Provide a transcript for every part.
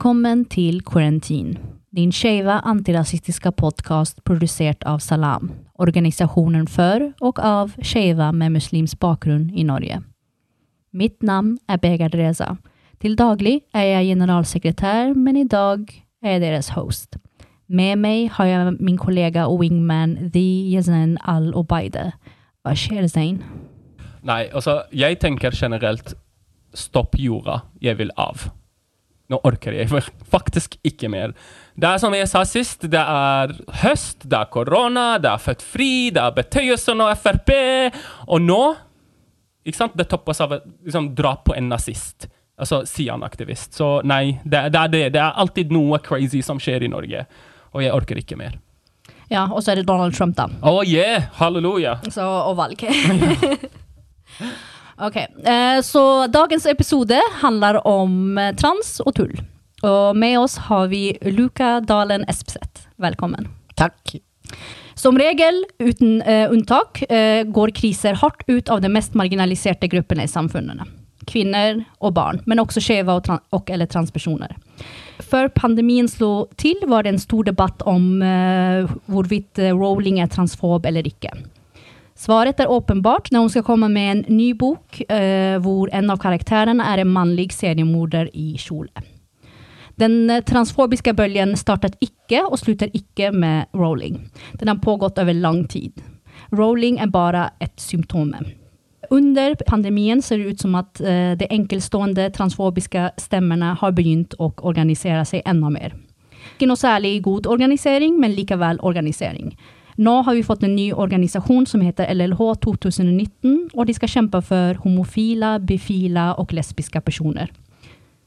Välkommen til Quarantine, din skeive antirasistiske podcast produsert av Salam, organisationen for og av skeive med muslimsk bakgrunn i Norge. Mitt navn er Begard Reza. Til daglig er jeg generalsekretær, men i dag er jeg deres host. Med meg har jeg min kollega og wingman The Yazan Al-Obaide. Hva skjer, Zain? Nei, altså, jeg tenker generelt stopp jorda, jeg vil av. Nå orker jeg faktisk ikke mer. Det er som jeg sa sist, det er høst, det er korona, det er født fri, det er Betøyelsen og Frp. Og nå ikke sant, det toppes av liksom, drap på en nazist. Altså Sian-aktivist. Så nei, det, det, er det. Det er alltid noe crazy som skjer i Norge. Og jeg orker ikke mer. Ja, og så er det Donald Trump, da. Oh yeah! Halleluja! Så, og valg. ok, eh, så dagens episode handler om eh, trans og tull. Og med oss har vi Luka Dalen Espseth. Velkommen. Takk. Som regel, uten uh, unntak, uh, går kriser hardt ut av de mest marginaliserte gruppene i samfunnene. Kvinner og barn, men også skeive og, tran og, eller transpersoner. Før pandemien slo til, var det en stor debatt om uh, hvorvidt Rowling er transfob eller ikke. Svaret er åpenbart når hun skal komme med en ny bok hvor en av karakterene er en mannlig seriemorder i kjole. Den eh, transfobiske bølgen startet ikke og slutter ikke med Rowling. Den har pågått over lang tid. Rowling er bare et symptom. Under pandemien ser det ut som at uh, de enkeltstående transfobiske stemmene har begynt å organisere seg enda mer. Ikke noe særlig god organisering, men likevel organisering. Nå har vi fått en ny organisasjon som heter LLH 2019, og de skal kjempe for homofile, bifile og lesbiske personer.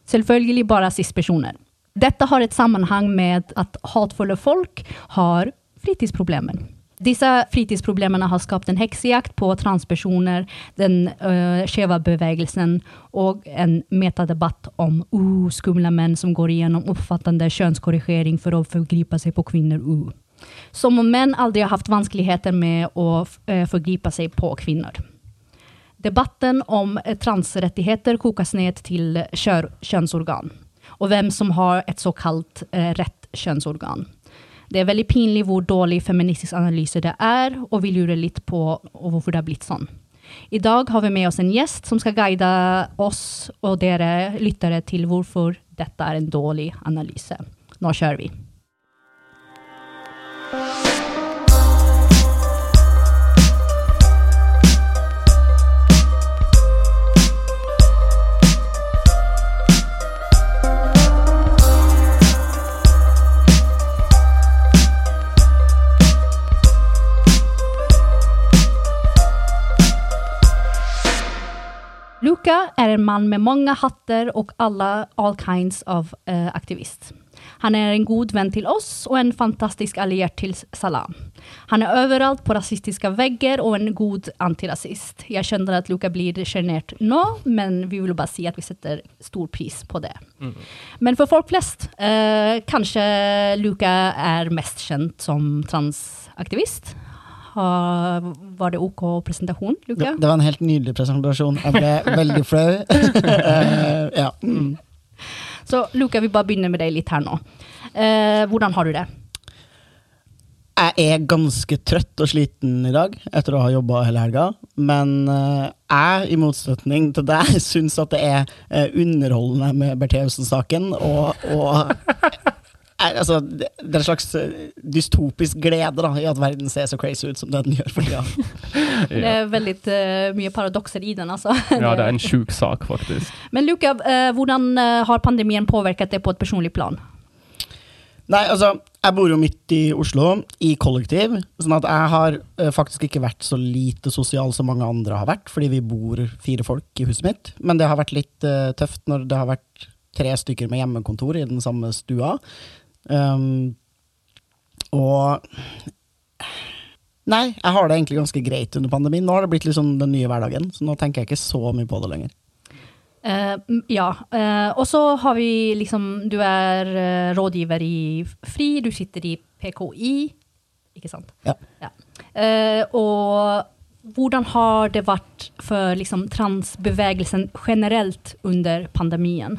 Selvfølgelig bare cis-personer. Dette har et sammenheng med at hatefulle folk har fritidsproblemer. Disse fritidsproblemene har skapt en heksejakt på transpersoner, den uh, skjeve bevegelsen og en metadebatt om uh, skumle menn som går igjennom oppfattende kjønnskorrigering for å forgripe seg på kvinner. Uh. Som om menn aldri har hatt vanskeligheter med å uh, forgripe seg på kvinner. Debatten om transrettigheter kokes ned til kjønnsorgan og hvem som har et såkalt eh, rett kjønnsorgan. Det er veldig pinlig hvor dårlig feministisk analyse det er, og vi lurer litt på hvorfor det har blitt sånn. I dag har vi med oss en gjest som skal guide oss og dere lyttere til hvorfor dette er en dårlig analyse. Nå kjører vi. Luca är en man med många hatter och alla all kinds of uh, aktivist. Han er en god venn til oss og en fantastisk alliert til Salam. Han er overalt på rasistiske vegger og en god antirasist. Jeg skjønner at Luca blir sjenert nå, men vi vil bare si at vi setter stor pris på det. Mm. Men for folk flest, eh, kanskje Luca er mest kjent som transaktivist var det OK presentasjon, Luka? Det, det, var en helt nydelig presentasjon. Jeg ble veldig flau. uh, ja. Mm. Så Luka, vi bare begynner med deg litt her nå. Eh, hvordan har du det? Jeg er ganske trøtt og sliten i dag etter å ha jobba hele helga. Men uh, jeg, i motsetning til deg, syns at det er uh, underholdende med Bertheussen-saken. Og, og er, altså, det, er en slags eh, dystopisk glede da, i at verden ser så crazy ut som det den gjør for tida. Det er veldig uh, mye paradokser i den, altså. ja, det er en sjuk sak, faktisk. Men Luka, uh, hvordan uh, har pandemien påvirket deg på et personlig plan? Nei, altså, jeg bor jo midt i Oslo, i kollektiv. sånn at jeg har faktisk ikke vært så lite sosial som mange andre har vært, fordi vi bor fire folk i huset mitt. Men det har vært litt tøft når det har vært tre stykker med hjemmekontor i den samme stua. Um, og Nei, jeg har det egentlig ganske greit under pandemien. Nå har det blitt liksom den nye hverdagen, så nå tenker jeg ikke så mye på det lenger. Uh, ja. Uh, og så har vi liksom Du er uh, rådgiver i FRI, du sitter i PKI, ikke sant? Ja. ja. og hvordan har det vært for liksom, transbevegelsen generelt under pandemien?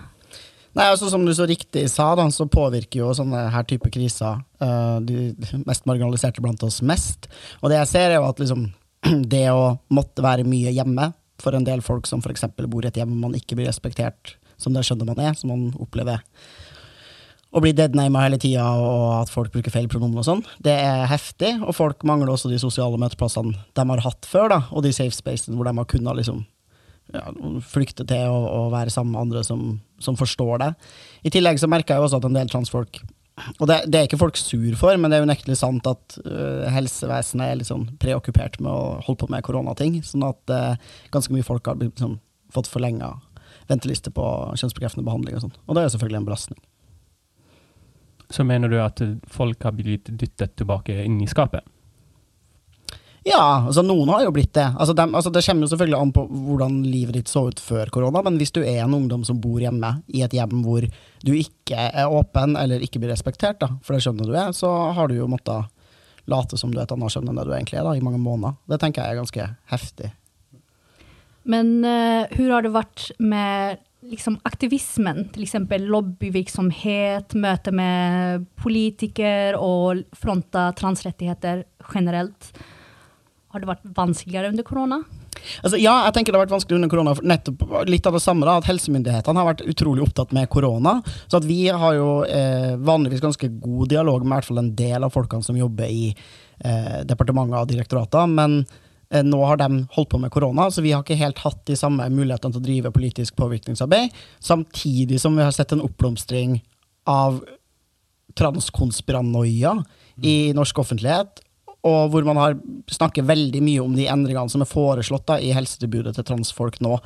Nei, altså Som du så riktig sa, da, så påvirker jo sånne her type kriser uh, de mest marginaliserte blant oss mest. Og det jeg ser, er jo at liksom, det å måtte være mye hjemme for en del folk som f.eks. bor i et hjem man ikke blir respektert som det skjønner man er, som man opplever å bli deadnama hele tida, og at folk bruker feil pronomen og sånn, det er heftig. Og folk mangler også de sosiale møteplassene de har hatt før, da, og de safe spacene hvor de har kunnet liksom ja, flykte til og, og, være sammen med andre som, som, forstår det. I tillegg så merker jeg også at en del transfolk og det, det, er ikke folk sur for, men det er unektelig sant at uh, helsevesenet er litt sånn preokkupert med å holde på med koronating. Sånn at uh, ganske mye folk har liksom, fått forlenga venteliste på kjønnsbekreftende behandling. Og sånn. Og det er selvfølgelig en belastning. Så mener du at folk har blitt dyttet tilbake inn i skapet? Ja, altså noen har jo blitt det. Altså, dem, altså, det kommer jo selvfølgelig an på hvordan livet ditt så ut før korona, men hvis du er en ungdom som bor hjemme i et hjem hvor du ikke er åpen eller ikke blir respektert, da, for det skjønner du er, så har du jo måttet late som du er et annet kjønn enn det du egentlig er da, i mange måneder. Det tenker jeg er ganske heftig. Men uh, hur har det vært med liksom, aktivismen? F.eks. lobbyvirksomhet, møte med politikere og fronta transrettigheter generelt. Har det vært vanskeligere under korona? Altså, ja, jeg tenker det har vært vanskelig under korona. Nettopp litt av det samme, da, at helsemyndighetene har vært utrolig opptatt med korona. Så at vi har jo eh, vanligvis ganske god dialog med i hvert fall en del av folkene som jobber i eh, departementer og direktorater. Men eh, nå har de holdt på med korona, så vi har ikke helt hatt de samme mulighetene til å drive politisk påvirkningsarbeid. Samtidig som vi har sett en oppblomstring av transkonspiranoia i norsk offentlighet og hvor man har snakker veldig mye om de endringene som er foreslått da, i helsetilbudet til transfolk nå.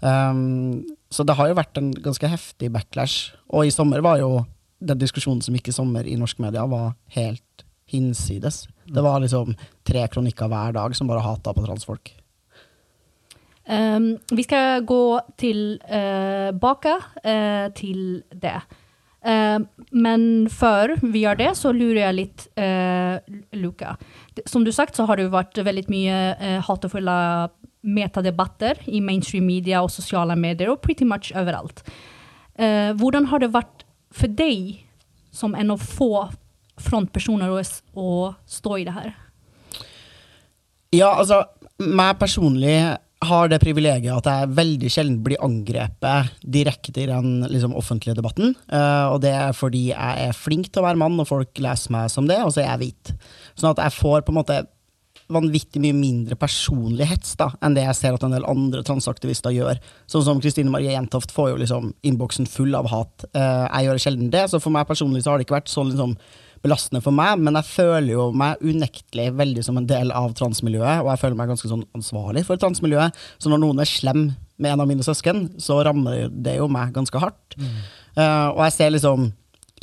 Um, så det har jo vært en ganske heftig backlash. Og i sommer var jo den diskusjonen som gikk i sommer i norsk media, var helt hinsides. Det var liksom tre kronikker hver dag som bare hata på transfolk. Um, vi skal gå tilbake uh, uh, til det. Uh, men før vi gjør det, så lurer jeg litt, uh, Luca som du sagt, så har det jo vært veldig mye eh, hatefulle metadebatter i mainstream media og sosiale medier, og pretty much overalt. Eh, hvordan har det vært for deg, som en av få frontpersoner, å, stå i det her? Ja, altså, meg personlig har det privilegiet at jeg veldig sjelden blir angrepet direkte i den liksom, offentlige debatten. Uh, og det er fordi jeg er flink til å være mann, og folk leser meg som det, og så er jeg hvit. Sånn at jeg får på en måte vanvittig mye mindre personlig hets da, enn det jeg ser at en del andre transaktivister gjør. Sånn som Kristine Marie Jentoft får jo liksom innboksen full av hat. Uh, jeg gjør sjelden det, så for meg personlig så har det ikke vært sånn liksom belastende for meg, men jeg føler jo meg unektelig veldig som en del av transmiljøet, og jeg føler meg ganske sånn ansvarlig for transmiljøet. Så når noen er slem med en av mine søsken, så rammer det jo meg ganske hardt. Mm. Uh, og jeg ser liksom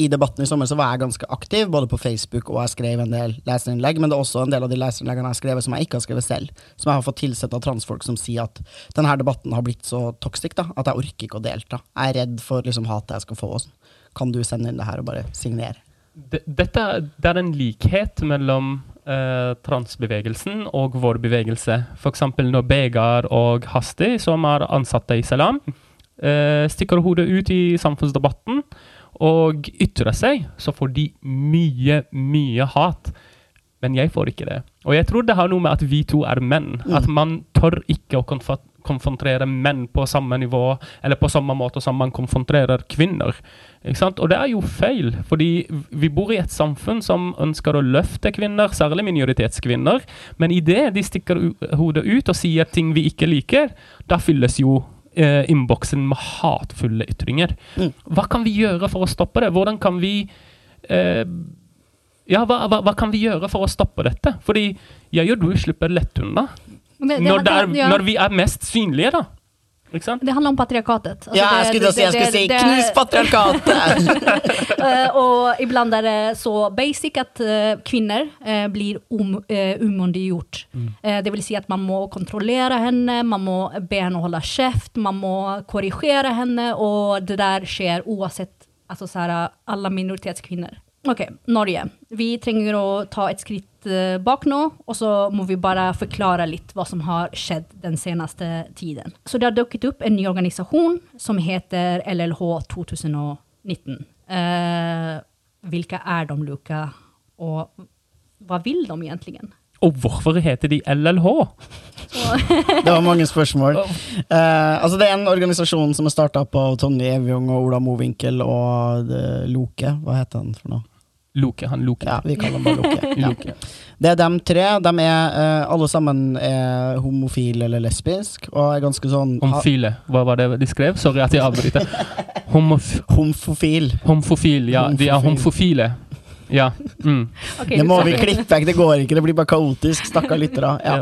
i debatten i sommer så var jeg ganske aktiv, både på Facebook og jeg skrev en del leserinnlegg, men det er også en del av de leserinnleggene jeg har skrevet som jeg ikke har skrevet selv, som jeg har fått tilsett av transfolk som sier at denne debatten har blitt så toxic da, at jeg orker ikke å delta. Jeg er redd for liksom, hatet jeg skal få. Også. Kan du sende inn det her og bare signere? dette, det er en likhet mellom eh, transbevegelsen og vår bevegelse. F.eks. når Begar og Hasti, som er ansatte i Salam, eh, stikker hodet ut i samfunnsdebatten og ytrer seg, så får de mye, mye hat. Men jeg får ikke det. Og jeg tror det har noe med at vi to er menn. Mm. At man tør ikke å konfrontere menn på samme nivå, eller på samme måte som man konfronterer kvinner. Og det er jo feil, fordi vi bor i et samfunn som ønsker å løfte kvinner, særlig minoritetskvinner, men idet de stikker hodet ut og sier ting vi ikke liker, da fylles jo eh, innboksen med hatefulle ytringer. Mm. Hva kan vi gjøre for å stoppe det? Hvordan kan vi eh, ja, hva, hva, hva, kan vi gjøre for å stoppe dette? Fordi jeg og du slipper lett unna. Det, det når, er, ja. når vi er mest synlige, da. Det handler om patriarkatet. Altså ja, jeg skulle, det, jeg skulle si 'knus patriarkatet'! uh, og iblant er det så basic at uh, kvinner uh, blir um, umyndiggjort. Mm. det vil si at man må kontrollere henne, man må be henne holde kjeft, man må korrigere henne, og det der skjer uansett altså, så her, alle minoritetskvinner Ok, Norge. Vi trenger å ta et skritt eh, bak nå, og så må vi bare forklare litt hva som har skjedd den seneste tiden. Så det har dukket opp en ny organisasjon som heter LLH 2019. Eh, hvilke er de, Luka, Og hva vil de egentlig? Og hvorfor heter de LLH? Det var mange spørsmål. Eh, altså Det er en organisasjon som er starta av Tonje Evjong og Ola Mowinckel og eh, Loke. Hva heter han for noe? Loke, han Loke. Ja, vi kaller han bare Loke. Ja. Loke. Det er dem tre. De er uh, alle sammen er homofile eller lesbisk, og er ganske sånn Homofile. Hva var det de skrev? Sorry at jeg avbryter. Homof Homofil. homofil. Ja, de er homofile. Ja. Mm. Okay, Det må vi klippe vekk, det går ikke. Det blir bare kaotisk. Stakkar lyttere. Ja.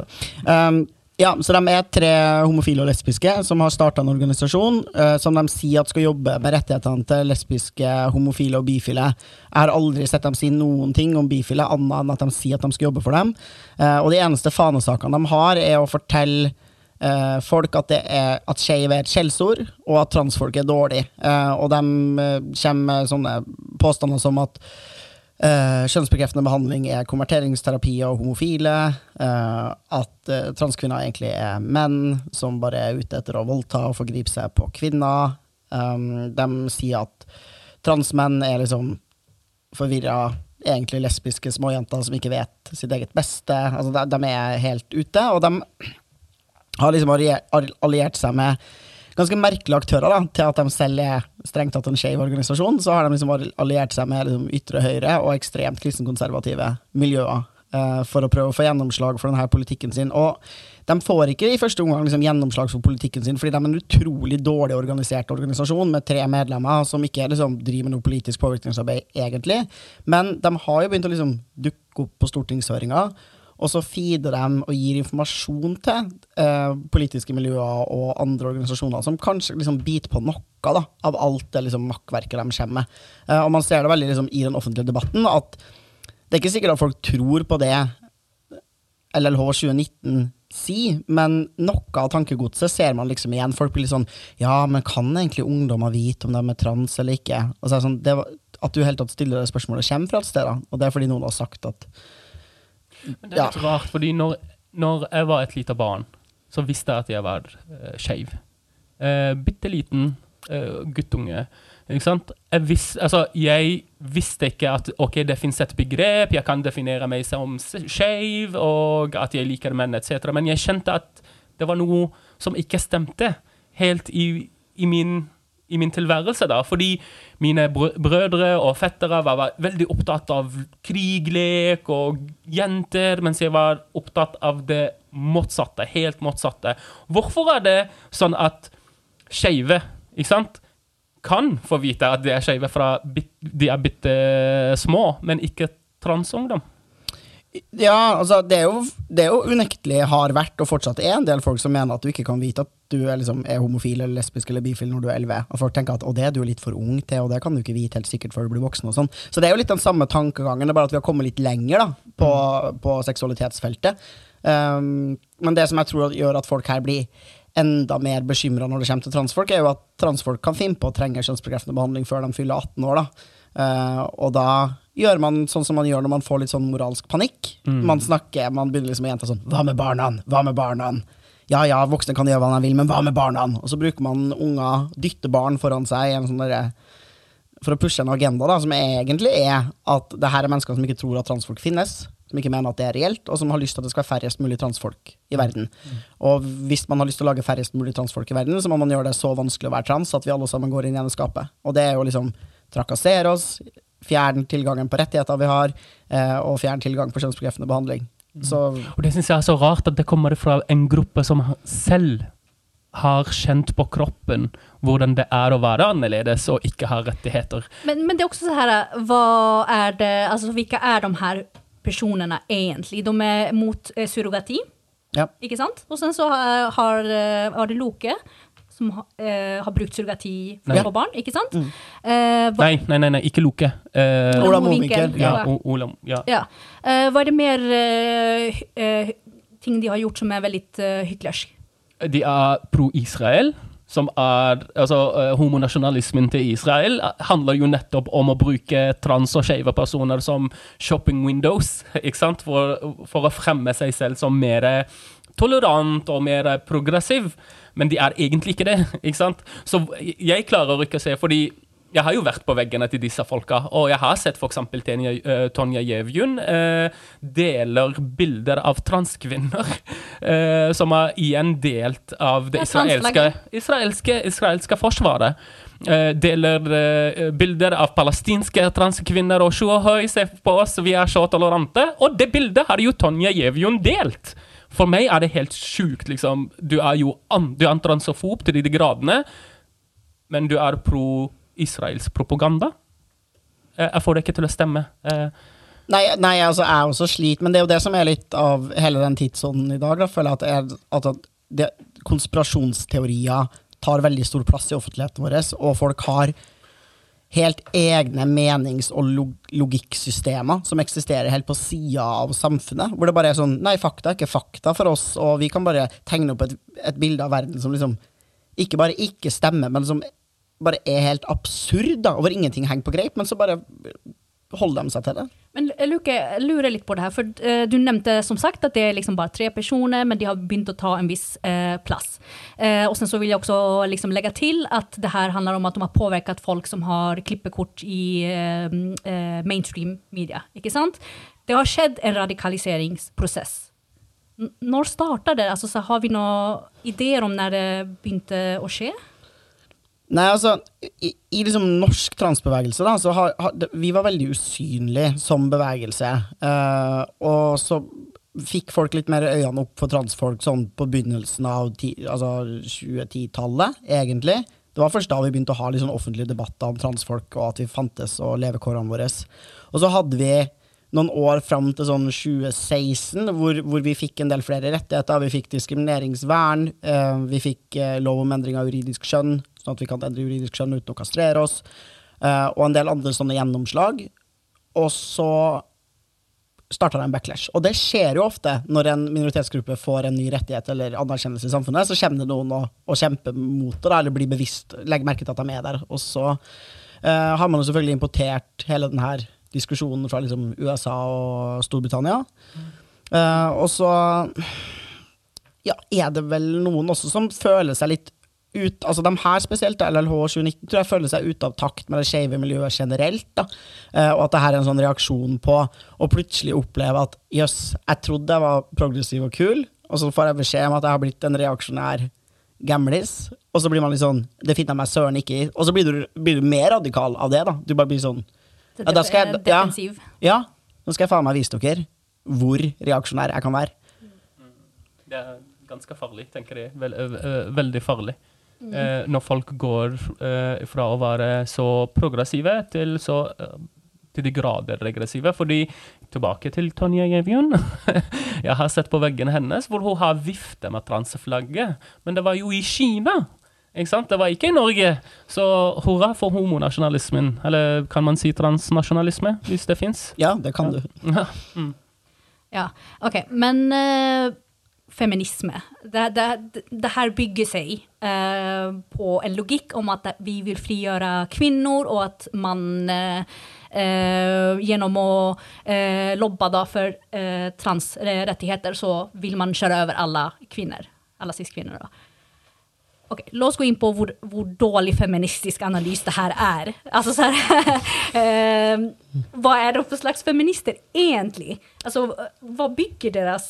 Um, ja, så de er tre homofile og lesbiske som har starta en organisasjon uh, som de sier at skal jobbe med rettighetene til lesbiske, homofile og bifile. Jeg har aldri sett dem si noen ting om bifile, annet enn at de sier at de skal jobbe for dem. Uh, og de eneste fanesakene de har, er å fortelle uh, folk at, det er, at skeiv er et skjellsord, og at transfolk er dårlig. Og de kommer med sånne påstander som at Uh, kjønnsbekreftende behandling er konverteringsterapi av homofile. Uh, at uh, transkvinner egentlig er menn som bare er ute etter å voldta og forgripe seg på kvinner. Um, de sier at transmenn er liksom forvirra, egentlig lesbiske småjenter som ikke vet sitt eget beste. Altså, de, de er helt ute, og de har liksom alliert, alliert seg med ganske merkelige aktører da, til at de selv er strengt tatt en skeiv organisasjon. Så har de liksom alliert seg med liksom, ytre høyre og ekstremt kristenkonservative miljøer eh, for å prøve å få gjennomslag for denne politikken sin. Og de får ikke i første omgang liksom, gjennomslag for politikken sin, fordi de er en utrolig dårlig organisert organisasjon med tre medlemmer som ikke liksom, driver med noe politisk påvirkningsarbeid egentlig. Men de har jo begynt å liksom, dukke opp på stortingshøringer. Og så feeder de og gir informasjon til eh, politiske miljøer og andre organisasjoner som kanskje liksom biter på noe da, av alt det liksom, makkverket de kommer med. Eh, og man ser det veldig liksom, i den offentlige debatten at det er ikke sikkert at folk tror på det LLH 2019 sier, men noe av tankegodset ser man liksom igjen. Folk blir litt sånn Ja, men kan egentlig ungdommer vite om de er trans eller ikke? Og så er det sånn, det At du helt tatt stiller det spørsmålet kommer fra et sted, da. Og det er fordi noen har sagt at Men det er litt rart, fordi når, når jeg var et lite barn, så visste jeg at jeg var uh, skeiv. Uh, Bitte liten uh, guttunge. Ikke sant? Jeg, vis, altså, jeg visste ikke at ok, det fins et begrep, jeg kan definere meg som skeiv, og at jeg liker menn, etc. Men jeg kjente at det var noe som ikke stemte helt i, i min i min tilværelse, da, fordi mine brødre og fettere var, veldig opptatt av kriglek og jenter, mens jeg var opptatt av det motsatte, helt motsatte. Hvorfor er det sånn at skeive, kan få vite at de er skeive fra de er bitte små, men ikke transungdom? Ja, altså, det er, jo, det er jo unektelig har vært, og fortsatt er, en del folk som mener at du ikke kan vite at du er, liksom, er homofil eller lesbisk eller bifil når du er 11. Og folk tenker at å, det er du litt for ung til, og det kan du ikke vite helt sikkert før du blir voksen. og sånn. Så det er jo litt den samme tankegangen, det er bare at vi har kommet litt lenger da, på, på seksualitetsfeltet. Um, men det som jeg tror gjør at folk her blir enda mer bekymra når det kommer til transfolk, er jo at transfolk kan finne på å trenge kjønnsbekreftende behandling før de fyller 18 år. da. Uh, og da gjør man sånn som man gjør når man får litt sånn moralsk panikk. Man snakker, man begynner liksom å gjenta sånn Hva med barna? Hva med barna? Ja ja, voksne kan gjøre hva de vil, men hva med barna? Og så bruker man unger, dytter barn foran seg i en sånn derre for å pushe en agenda da, som egentlig er at det her er mennesker som ikke tror at transfolk finnes, som ikke mener at det er reelt, og som har lyst til at det skal være færrest mulig transfolk i verden. Og hvis man har lyst til å lage færrest mulig transfolk i verden, så må man gjøre det så vanskelig å være trans at vi alle sammen går inn i eneskapet. Og det er jo liksom trakassere oss, fjerne tilgangen på rettigheter vi har, eh, og fjerne tilgang på kjønnsbekreftende behandling. Så Og det syns jeg er så rart at det kommer fra en gruppe som selv har kjent på kroppen hvordan det er å være annerledes og ikke ha rettigheter. Men, men det er også så her, hva er det, altså hvilke er de her personene egentlig? De er mot eh, surrogati, ja. ikke sant? Og sen så har, har, har var det Loke som ha- eh, har brukt surrogati for å få barn, ikke sant? Mm. Eh, hva, Nei, nei, nei, nei ikke Loke. Eh, Ola Mowinckel, Mowinckel, ja, ja. O- Ola, ja. ja. Eh, hva er det mer eh, eh, ting de har gjort som er veldig eh, hycklersk? De er pro-Israel, som er altså, uh, Homonasjonalismen til Israel handler jo nettopp om å bruke trans- og skeive personer som shopping windows, ikke sant? For, for, å fremme seg selv som mer tolerant og mer progressiv. Men de er egentlig ikke det, ikke sant? Så jeg klarer ikke å se, fordi jeg har jo vært på veggene til disse folka, og jeg har sett f.eks. Uh, Tonja Jevjun uh, deler bilder av transkvinner uh, som er igjen delt av det israelske, israelske, israelske forsvaret. Deler bilder av palestinske transkvinner og sjohoi, se på oss, vi er så tolerante. Og det bildet har jo Tonja Jevjun delt! For meg er det helt sjukt, liksom. Du er jo an, du er en transofob til de gradene, men du er pro Israels propaganda. Eh, jeg får det ikke til å stemme. Eh, nei, nei, altså, jeg også sliter, men det er jo det som er litt av hele den tidsånden i dag. Da, føler jeg at, er, at det, konspirasjonsteorier tar veldig stor plass i offentligheten vår, og folk har helt egne menings- og logikksystemer som eksisterer helt på sida av samfunnet. Hvor det bare er sånn Nei, fakta er ikke fakta for oss, og vi kan bare tegne opp et, et bilde av verden som liksom ikke bare ikke stemmer, men som bare er helt absurd, da, hvor ingenting henger på greip, men så bare holder de seg til det. Men jeg lurer litt på det her, for uh, du nevnte som sagt at det er liksom bare tre personer, men de har begynt å ta en viss uh, plass. Uh, og så vil jeg også liksom legge til at det her handler om at de har påvirket folk som har klippekort i mainstream media. ikke sant? Det har skjedd en radikaliseringsprosess. N når starta det? Altså, har vi noen ideer om når det begynte å skje? Nei, altså, i, i liksom norsk transbevegelse, da, så har, har, vi var veldig usynlige som bevegelse. Uh, og så fikk folk litt mer øynene opp for transfolk sånn på begynnelsen av altså 2010-tallet, egentlig. Det var først da vi begynte å ha litt sånn offentlige debatter om transfolk, og at vi fantes, og levekårene våre. Og så hadde vi noen år fram til sånn 2016, hvor, hvor, vi fikk en del flere rettigheter. Vi fikk diskrimineringsvern, uh, vi fikk uh, lov om endring av juridisk skjønn, sånn at vi kan endre juridisk skjønn uten å kastrere oss, uh, og en del andre sånne gjennomslag. Og så starta det en backlash. Og det skjer jo ofte når en minoritetsgruppe får en ny rettighet eller anerkjennelse i samfunnet, så kommer det noen og, og kjemper mot det, eller blir bevisst, legger merke til at de er der. Og så uh, har man jo selvfølgelig importert hele denne diskusjonen fra liksom, USA og Storbritannia. Uh, og så ja, er det vel noen også som føler seg litt ut, altså de her spesielt, LLH 2019, tror jeg føler seg ute av takt med det skeive miljøet generelt. da, uh, Og at det her er en sånn reaksjon på å plutselig oppleve at jøss, jeg trodde jeg var progressiv og kul, og så får jeg beskjed om at jeg har blitt en reaksjonær gamlis. Og så blir man litt sånn Det finner jeg meg søren ikke i. Og så blir du, blir du, mer radikal av det. da, Du bare blir sånn ja, da skal jeg, ja, ja, nå skal jeg faen meg vise dere hvor reaksjonær jeg kan være. Det er ganske farlig, tenker jeg. Vel, veldig farlig. Mm. Eh, når folk går eh, fra å være så progressive til så eh, til de grader regressive. Fordi, tilbake til Tonje Jevjun Jeg har sett på veggene hennes hvor hun har vifte med transeflagget. Men det var jo i Kina! Ikke sant? Det var ikke i Norge. Så hurra for homonasjonalismen. Eller kan man si transnasjonalisme, hvis det fins? Ja, det kan du. Ja, mm. ja OK. Men uh, feminisme, det, det, det, her bygger seg uh, på en logikk om at vi vil frigjøre kvinner, og at man uh, gjennom å lobbe for transrettigheter, så vil man kjøre over alle kvinner. Alle cis-kvinner. Okay, La oss gå inn på hvor, hvor dårlig feministisk analyse det her er. Altså, så her, eh, hva er det for slags feminister egentlig? Altså, hva bygger deres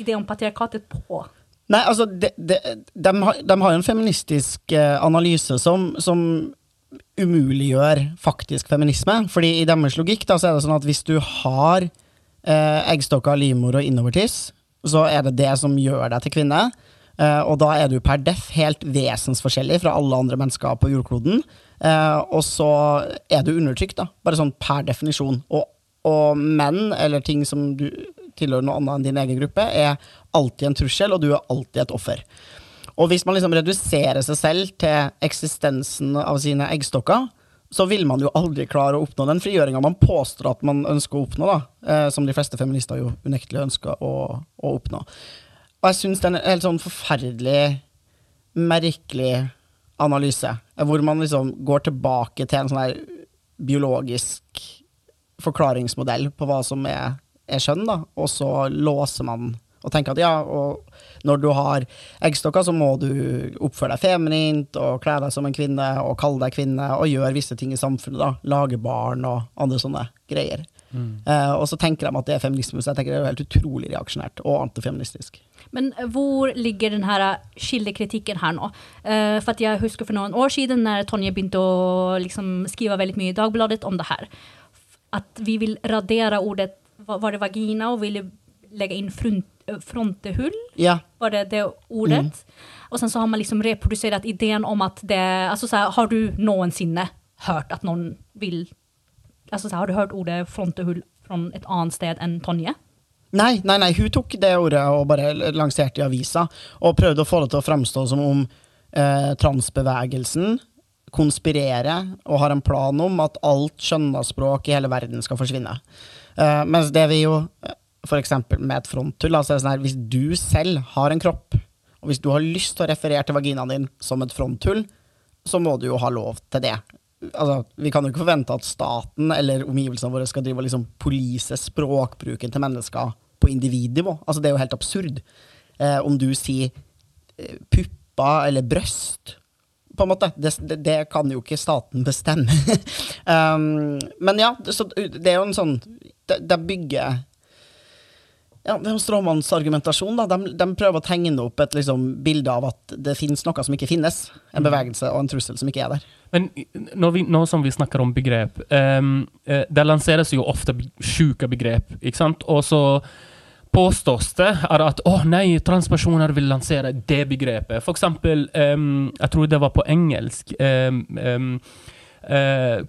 idé om patriarkatet på? Nei, altså, de, de, de, de har, en feministisk eh, analyse som, som umuliggjør faktisk feminisme. Fordi i deres logikk da, så er det sånn at hvis du har eh, eggstokker, livmor og innovertiss, så er det det som gjør deg til kvinne. Eh, og da er du per def helt vesensforskjellig fra alle andre mennesker på jordkloden. Eh, og så er du undertrykt, da. Bare sånn per definisjon. Og, og, menn, eller ting som du tilhører noe annet enn din egen gruppe, er alltid en trussel, og du er alltid et offer. Og hvis man liksom reduserer seg selv til eksistensen av sine eggstokker, så vil man jo aldri klare å oppnå den frigjøringa man påstår at man ønsker å oppnå, da. eh, som de fleste feminister jo unektelig ønsker å, å oppnå. Og jeg syns det er en helt sånn forferdelig merkelig analyse, hvor man liksom går tilbake til en sånn her biologisk forklaringsmodell på hva som er, er skjønn, da, og så låser man og tenker at ja, og når du har eggstokker, så må du oppføre deg feminint og kle deg som en kvinne og kalle deg kvinne og gjøre visse ting i samfunnet, da. Lage barn og andre sånne greier. Eh, og så tenker de at det er feminisme, så jeg tenker det er jo helt utrolig reaksjonært og antifeministisk. Men hvor ligger den her skillekritikken her nå? Uh, for at jeg husker for noen år siden når Tonje begynte å liksom skrive veldig mye i Dagbladet om det her. At vi vil radere ordet var det vagina og ville legge inn front, frontehull? Ja. Var det det ordet? Og sen så har man liksom reprodusert ideen om at det, altså så här, har du noensinne hørt at noen vil, altså så här, har du hørt ordet frontehull fra et annet sted enn Tonje? Nei, nei, nei, hun tok det ordet og bare lanserte i avisa, og prøvde å få det til å framstå som om eh, transbevegelsen konspirerer og har en plan om at alt skjønnaspråk i hele verden skal forsvinne. Eh, mens det vi jo, f.eks. for eksempel med et fronthull, altså sånn her, hvis du selv har en kropp, og hvis du har lyst til å referere til vaginaen din som et fronthull, så må du jo ha lov til det. Altså, vi kan jo ikke forvente at staten eller omgivelsene våre skal drive og liksom polise språkbruken til mennesker på individnivå. Altså, det er jo helt absurd. Eh, om du sier eh, pupper eller brøst, på en måte. Det, det, kan jo ikke staten bestemme. um, men ja, så det er jo en sånn Det, det bygger ja, det er jo stråmannsargumentasjon. da. De, de prøver å tegne opp et liksom, bilde av at det finnes noe som ikke finnes. En bevegelse og en trussel som ikke er der. Men når vi, nå som vi snakker om begrep um, uh, Det lanseres jo ofte sjuke begrep, ikke sant? Og så påstås det at å nei, transpersoner vil lansere det begrepet. For eksempel, um, jeg tror det var på engelsk um, um, uh,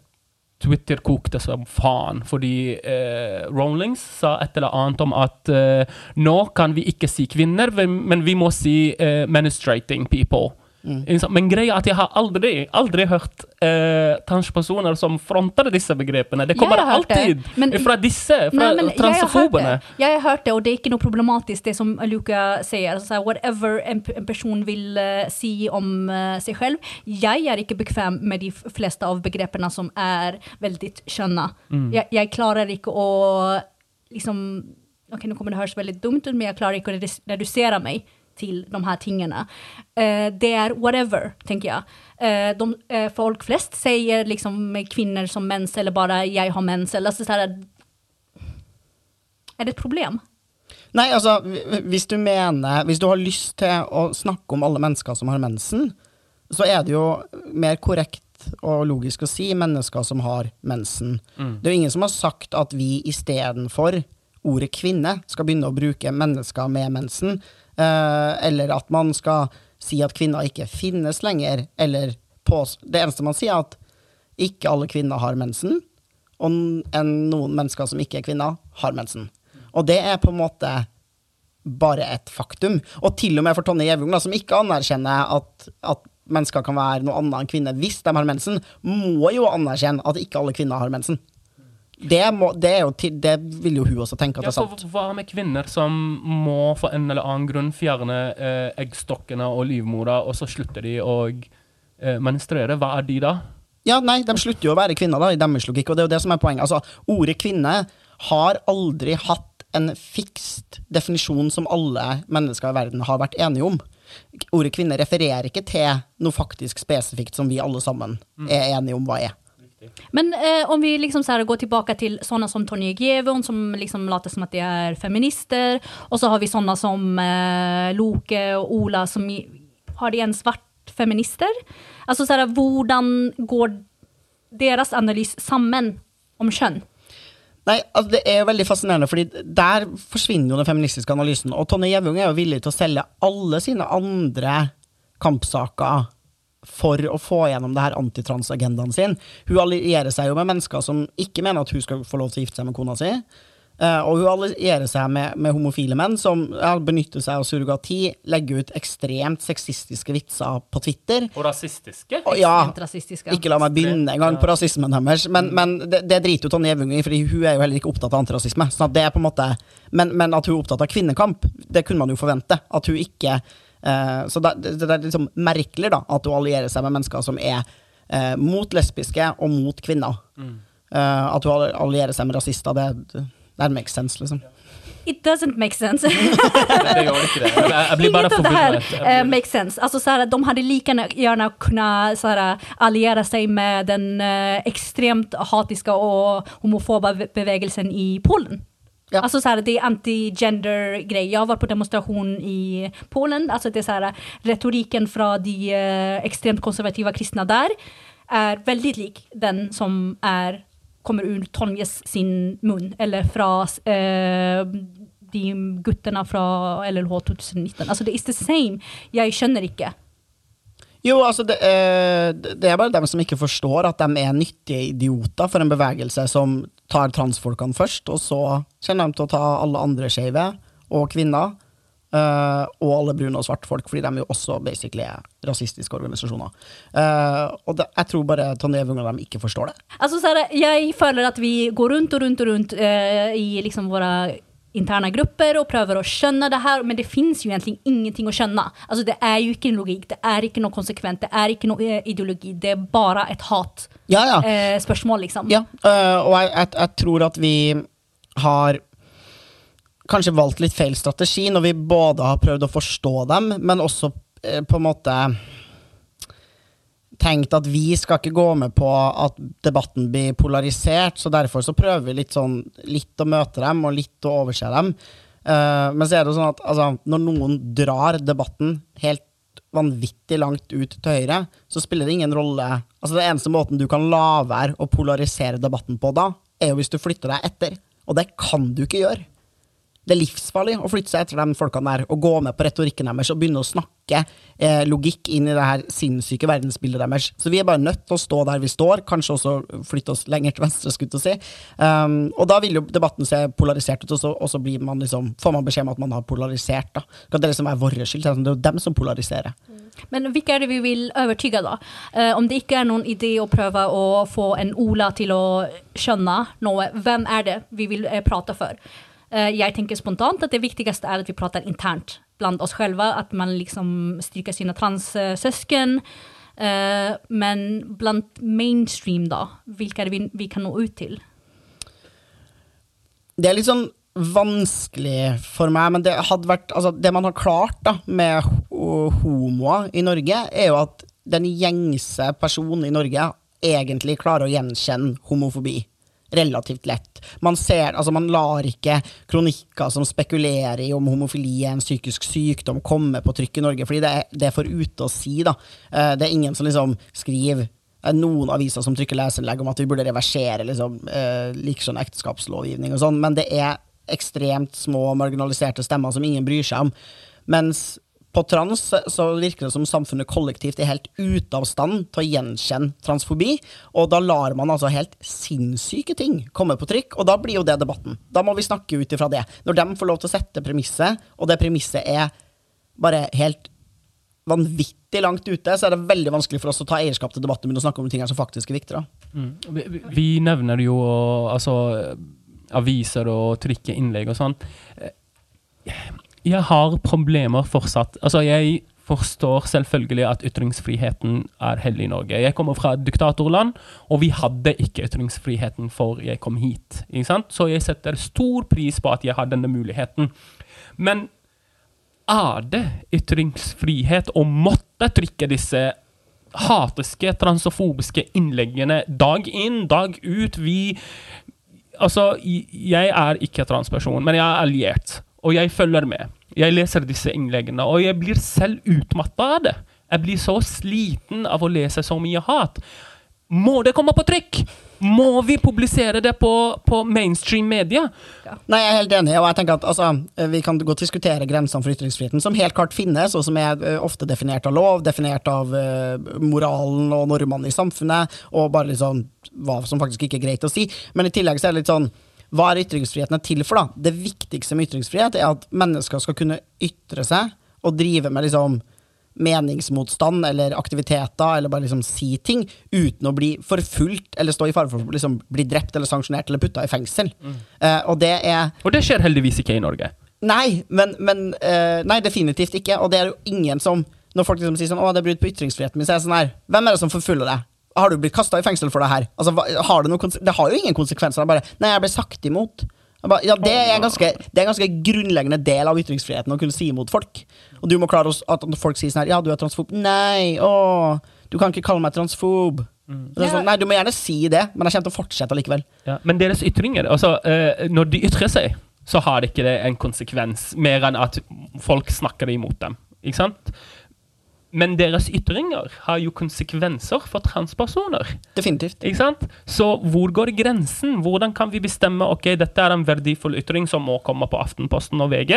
Twitter kokte som faen, fordi uh, Rollings sa et eller annet om at uh, nå kan vi ikke si kvinner, men vi må si uh, menstruating people. Sant? Men greia er at jeg har aldri, aldri hørt eh, transpersoner som fronter disse begrepene. Det kommer alltid det, men- fra disse, fra nei, transfobene. Jeg har, hørt det. og det er ikke noe problematisk det som Luca sier. Altså, whatever en, en person vil uh, si om uh, seg selv. Jeg er ikke bekvem med de fleste av begrepene som er veldig skjønne. Jeg, jeg klarer ikke å liksom Ok, nå kommer det høres veldig dumt ut, men jeg klarer ikke å redus- redusere meg til de her tingene. Eh, det er whatever, tenker jeg. Eh, de, eh, folk flest sier liksom kvinner som mens, eller bare 'jeg har mens'. Eller så, så här, er det et problem? Nei, altså, hvis du mener Hvis du har lyst til å snakke om alle mennesker som har mensen, så er det jo mer korrekt og logisk å si mennesker som har mensen. Det er jo ingen som har sagt at vi istedenfor ordet kvinne skal begynne å bruke mennesker med mensen, eller at man skal si at kvinner ikke finnes lenger, eller på Det eneste man sier, er at ikke alle kvinner har mensen, og en, noen mennesker som ikke er kvinner, har mensen. Og det er på en måte bare et faktum. Og til og med for Tonje Gjevung, som ikke anerkjenner at, at mennesker kan være noe annet enn kvinner hvis de har mensen, må jo anerkjenne at ikke alle kvinner har mensen. Det, må, det, jo det vil jo hun også tenke at Ja, er sant. hva med kvinner som må for en eller annen grunn fjerne eh, eggstokkene og livmora, og så slutter de å eh, menstruere? Hva er de da? Ja, nei, de slutter jo å være kvinner, da, i deres logikk, og det er jo det som er poenget. Altså, ordet kvinne har aldri hatt en fikst definisjon som alle mennesker i verden har vært enige om. Ordet kvinne refererer ikke til noe faktisk spesifikt som vi alle sammen er enige om hva er. Men eh, om vi liksom så går tilbake til sånne som Tonje Gjevon, som liksom later som at de er feminister Og så har vi sånne som eh, Loke og Ola som har de ens vært feminister? Altså så hvordan går deres analys sammen om kjønn? Nei, altså Det er jo veldig fascinerende, fordi der forsvinner jo den feministiske analysen. Og Tonje Gjevung er jo villig til å selge alle sine andre kampsaker for å få gjennom det her antitransagendaen sin. Hun allierer seg jo med mennesker som ikke mener at hun skal få lov til å gifte seg med kona si. Eh, og hun allierer seg med, med homofile menn som ja, benytter seg av surrogati, legger ut ekstremt sexistiske vitser på Twitter. Og rasistiske? Og ja, rasistiske. ikke la meg begynne engang på rasismen deres, men, men det, det driter jo Tonje Gjevung i, Fordi hun er jo heller ikke opptatt av antirasisme. Sånn at det er på en måte, men, men at hun er opptatt av kvinnekamp, det kunne man jo forvente. At hun ikke så det, det, det er liksom merkelig da, at hun allierer seg med mennesker som er eh, mot lesbiske og mot kvinner. Eh, at hun allierer seg med rasister, det, det makes sense, liksom. It doesn't make sense. Det gjør ikke det. Jeg, jeg blir bare forbundet. forvirret. eh, makes sense. Altså, så här, de hadde like gjerne kunnet alliere seg alliera med den uh, ekstremt hatiske og homofobe bevegelsen i Polen. Ja. Alltså så här, det är anti-gender-grej. Jag var på demonstration i Polen. Alltså det är så här, retoriken från de eh, extremt konservativa kristna där är väldigt lik den som är, kommer ur Tonjes sin mun. Eller från eh, de gutterna från LLH 2019. Alltså det är the same. Jag känner ikke. Jo, altså det, eh, det er bare dem som ikke forstår at de er nyttige idioter for en bevegelse som tar transfolkene først, og så kjenner de til å ta alle andre skeive og kvinner. Uh, og alle brune og svarte folk, fordi de jo også basically er rasistiske organisasjoner. Uh, og det, jeg tror bare Tonje Evung og dem ikke forstår det. Altså, så jeg føler at vi går rundt og rundt og rundt uh, i liksom våra interna grupper og prøver å skjønne det her, men det finns jo egentlig ingenting å skjønne. Alltså det jo ikke en logikk, det er ikke noe konsekvent, det er ikke noe eh, ideologi, det er bare et hat. Ja, ja. Eh, liksom. Ja, øh, og jeg, jeg, jeg tror at vi har kanskje valgt litt feil strategi når vi både har prøvd å forstå dem, men også eh, på en måte tenkt at vi skal ikke gå med på at debatten blir polarisert, så derfor så prøver vi litt sånn litt å møte dem og litt å overse dem. Uh, men så er det jo sånn at altså, når noen drar debatten helt vanvittig langt ut til høyre, så spiller det ingen rolle. Altså Den eneste måten du kan la være å polarisere debatten på da, er jo hvis du flytter deg etter. Og det kan du ikke gjøre. Det er livsfarlig å flytte seg etter de folkene der og gå med på retorikken deres og begynne å snakke eh, logikk inn i det her sinnssyke verdensbildet deres. Så vi er bare nødt til å stå der vi står, kanskje også flytte oss lenger til venstre, skulle jeg si. Um, og da vil jo debatten se polarisert ut, og så, og så man liksom, får man beskjed om at man har polarisert. da. Kan det liksom være vår skyld? Det er jo dem som polariserer. Men hvilke er det vi vil overtyge, da? Eh, om det ikke er noen idé å prøve å få en Ola til å skjønne noe, hvem er det vi vil eh, prate for? Eh, jeg tenker spontant at det viktigste er at vi prater internt blant oss selv. At man liksom stryker sine transsøsken. Uh, men blant mainstream, da? Hvilke vi, vi kan nå ut til? Det er litt sånn vanskelig for meg, men det hadde vært Altså, det man har klart da med ho- homoer i Norge, er jo at den gjengse personen i Norge egentlig klarer å gjenkjenne homofobi. Relativt lett. Man ser, altså man lar ikke kronikker som spekulerer i om homofili er en psykisk sykdom, komme på trykk i Norge, fordi det er, det er for ute å si, da. Eh, Det er ingen som liksom skriver er noen aviser som trykker leserinnlegg om at vi burde reversere liksom, eh, likesånn ekteskapslovgivning og sånn, men det er ekstremt små marginaliserte stemmer som ingen bryr seg om. Mens på trans så virker det som samfunnet kollektivt er helt ute av stand til å gjenkjenne transfobi, og da lar man altså helt sinnssyke ting komme på trykk, og da blir jo det debatten. Da må vi snakke ut ifra det. Når de får lov til å sette premisset, og det premisset er bare helt vanvittig langt ute, så er det veldig vanskelig for oss å ta eierskap til debatten og snakke om ting som faktisk er viktige. Vi, vi- vi nevner jo altså, aviser og trykke innlegg og sånn. Jeg har problemer fortsatt. Altså, jeg forstår selvfølgelig at ytringsfriheten er hellig i Norge. Jeg kommer fra et diktatorland, og vi hadde ikke ytringsfriheten før jeg kom hit. Så jeg setter stor pris på at jeg har denne muligheten. Men er det ytringsfrihet å måtte trykke disse hatiske, transofobiske innleggene dag inn, dag ut? Vi Altså, jeg er ikke transperson, men jeg er alliert, og jeg følger med. Jeg leser disse innleggene, og jeg blir selv utmatta av det. Jeg blir så sliten av å lese så mye hat. Må det komme på trykk? Må vi publisere det på, på mainstream media? Nei, jeg er helt enig, og jeg tenker at altså, vi kan godt diskutere grensene for ytringsfriheten, som helt klart finnes, og som er eh, ofte definert av lov, definert av uh, moralen og normene i samfunnet, og bare litt sånn hva som faktisk ikke er greit å si. Men i tillegg så er det litt sånn hva er ytringsfriheten til for, da? Det viktigste med ytringsfrihet er at mennesker skal kunne ytre seg og drive med liksom meningsmotstand eller aktiviteter, eller bare liksom si ting, uten å bli forfulgt eller stå i fare for å liksom bli drept eller sanksjonert eller putta i fengsel. Eh, og det er Og det skjer heldigvis ikke i Norge. Nei, men, men uh, Nei, definitivt ikke. Og det er jo ingen som Når folk liksom sier sånn 'Å, det er brudd på ytringsfriheten min', så er jeg sånn her Hvem er det som forfølger deg? Har du blitt kasta i fengsel for det her? Altså, har det, noen det har jo ingen konsekvenser. Det er bare 'Nei, jeg ble sagt imot'. Jeg bare, ja, det er, en ganske, det er en ganske grunnleggende del av ytringsfriheten å kunne si imot folk. Og du må klare at folk sier sånn her 'Ja, du er transfob'. Nei, å, du kan ikke kalle meg transfob. Det er sånn, nei, du må gjerne si det, men jeg kommer til å fortsette likevel. Ja, men deres ytringer altså, eh, Når de ytrer seg, så har det ikke det en konsekvens, mer enn at folk snakker imot dem. Ikke sant? Men deres ytringer har jo konsekvenser for transpersoner. Definitivt. Ikke sant? Så hvor går grensen? Hvordan kan vi bestemme ok, dette er en verdifull ytring som må komme på Aftenposten og VG,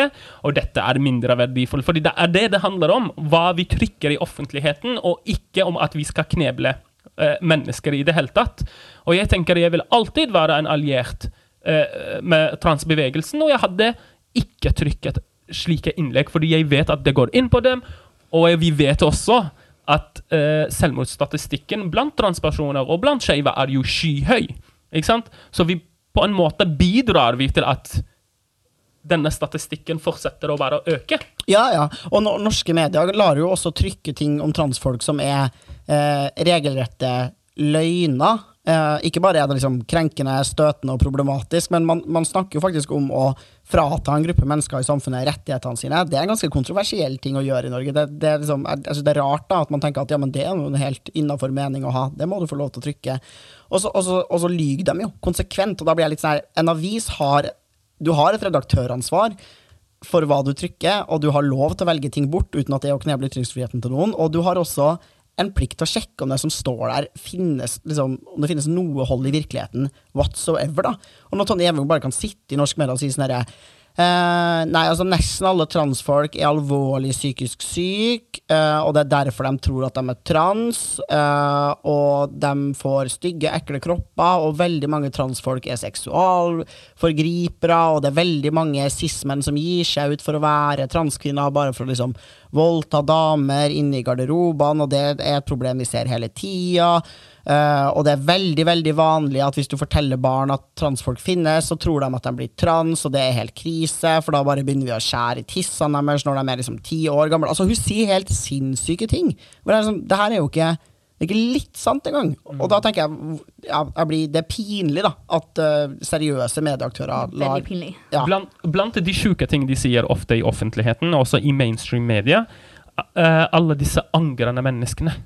og dette er mindre verdifull? Fordi det er det det handler om. Hva vi trykker i offentligheten, og ikke om at vi skal kneble eh, mennesker i det hele tatt. Og jeg tenker jeg vil alltid være en alliert eh, med transbevegelsen, og jeg hadde ikke trykket slike innlegg, fordi jeg vet at det går inn på dem, og vi vet også at eh, selvmordsstatistikken blant transpersoner og blant skeive er jo skyhøy. Ikke sant? Så vi på en måte bidrar vi til at denne statistikken fortsetter å bare øke. Ja, ja. Og no norske medier lar jo også trykke ting om transfolk som er eh, regelrette løgner. Eh, ikke bare er det liksom krenkende, støtende og problematisk, men man, man snakker jo faktisk om å frata en gruppe mennesker i samfunnet rettighetene sine. Det er en ganske kontroversiell ting å gjøre i Norge. Det, det, er, liksom, jeg, jeg det er rart da, at man tenker at ja, men det er noe helt innafor mening å ha. Det må du få lov til å trykke. Og så, og lyver de jo konsekvent, og da blir jeg litt sånn her En avis har Du har et redaktøransvar for hva du trykker, og du har lov til å velge ting bort uten at det er å kneble ytringsfriheten til noen. Og du har også en plikt til å sjekke om det som står der, finnes, liksom, om det finnes noe hold i virkeligheten whatsoever. da. Og når Tonje Evung bare kan sitte i norsk media og si sånn herre eh, Nei, altså nesten alle transfolk er alvorlig psykisk syke, eh, og det er derfor de tror at de er trans, eh, og de får stygge, ekle kropper, og veldig mange transfolk er seksualforgripere, og det er veldig mange cis-menn som gir seg ut for å være transkvinner bare for å liksom voldta damer inne i garderobene, og det er et problem vi ser hele tida. Eh, og det er veldig veldig vanlig at hvis du forteller barn at transfolk finnes, så tror de at de blir trans, og det er helt krise, for da bare begynner vi å skjære i tissene deres når de er liksom ti år gamle. Altså, hun sier helt sinnssyke ting. Det, er sånn, det her er jo ikke det er ikke litt sant engang. Og da tenker jeg, ja, jeg blir, det er pinlig da, at uh, seriøse medieaktører lar Veldig pinlig. ja. Blant, blant de sjuke ting de sier ofte i offentligheten, også i mainstream media, uh, alle disse angrende menneskene.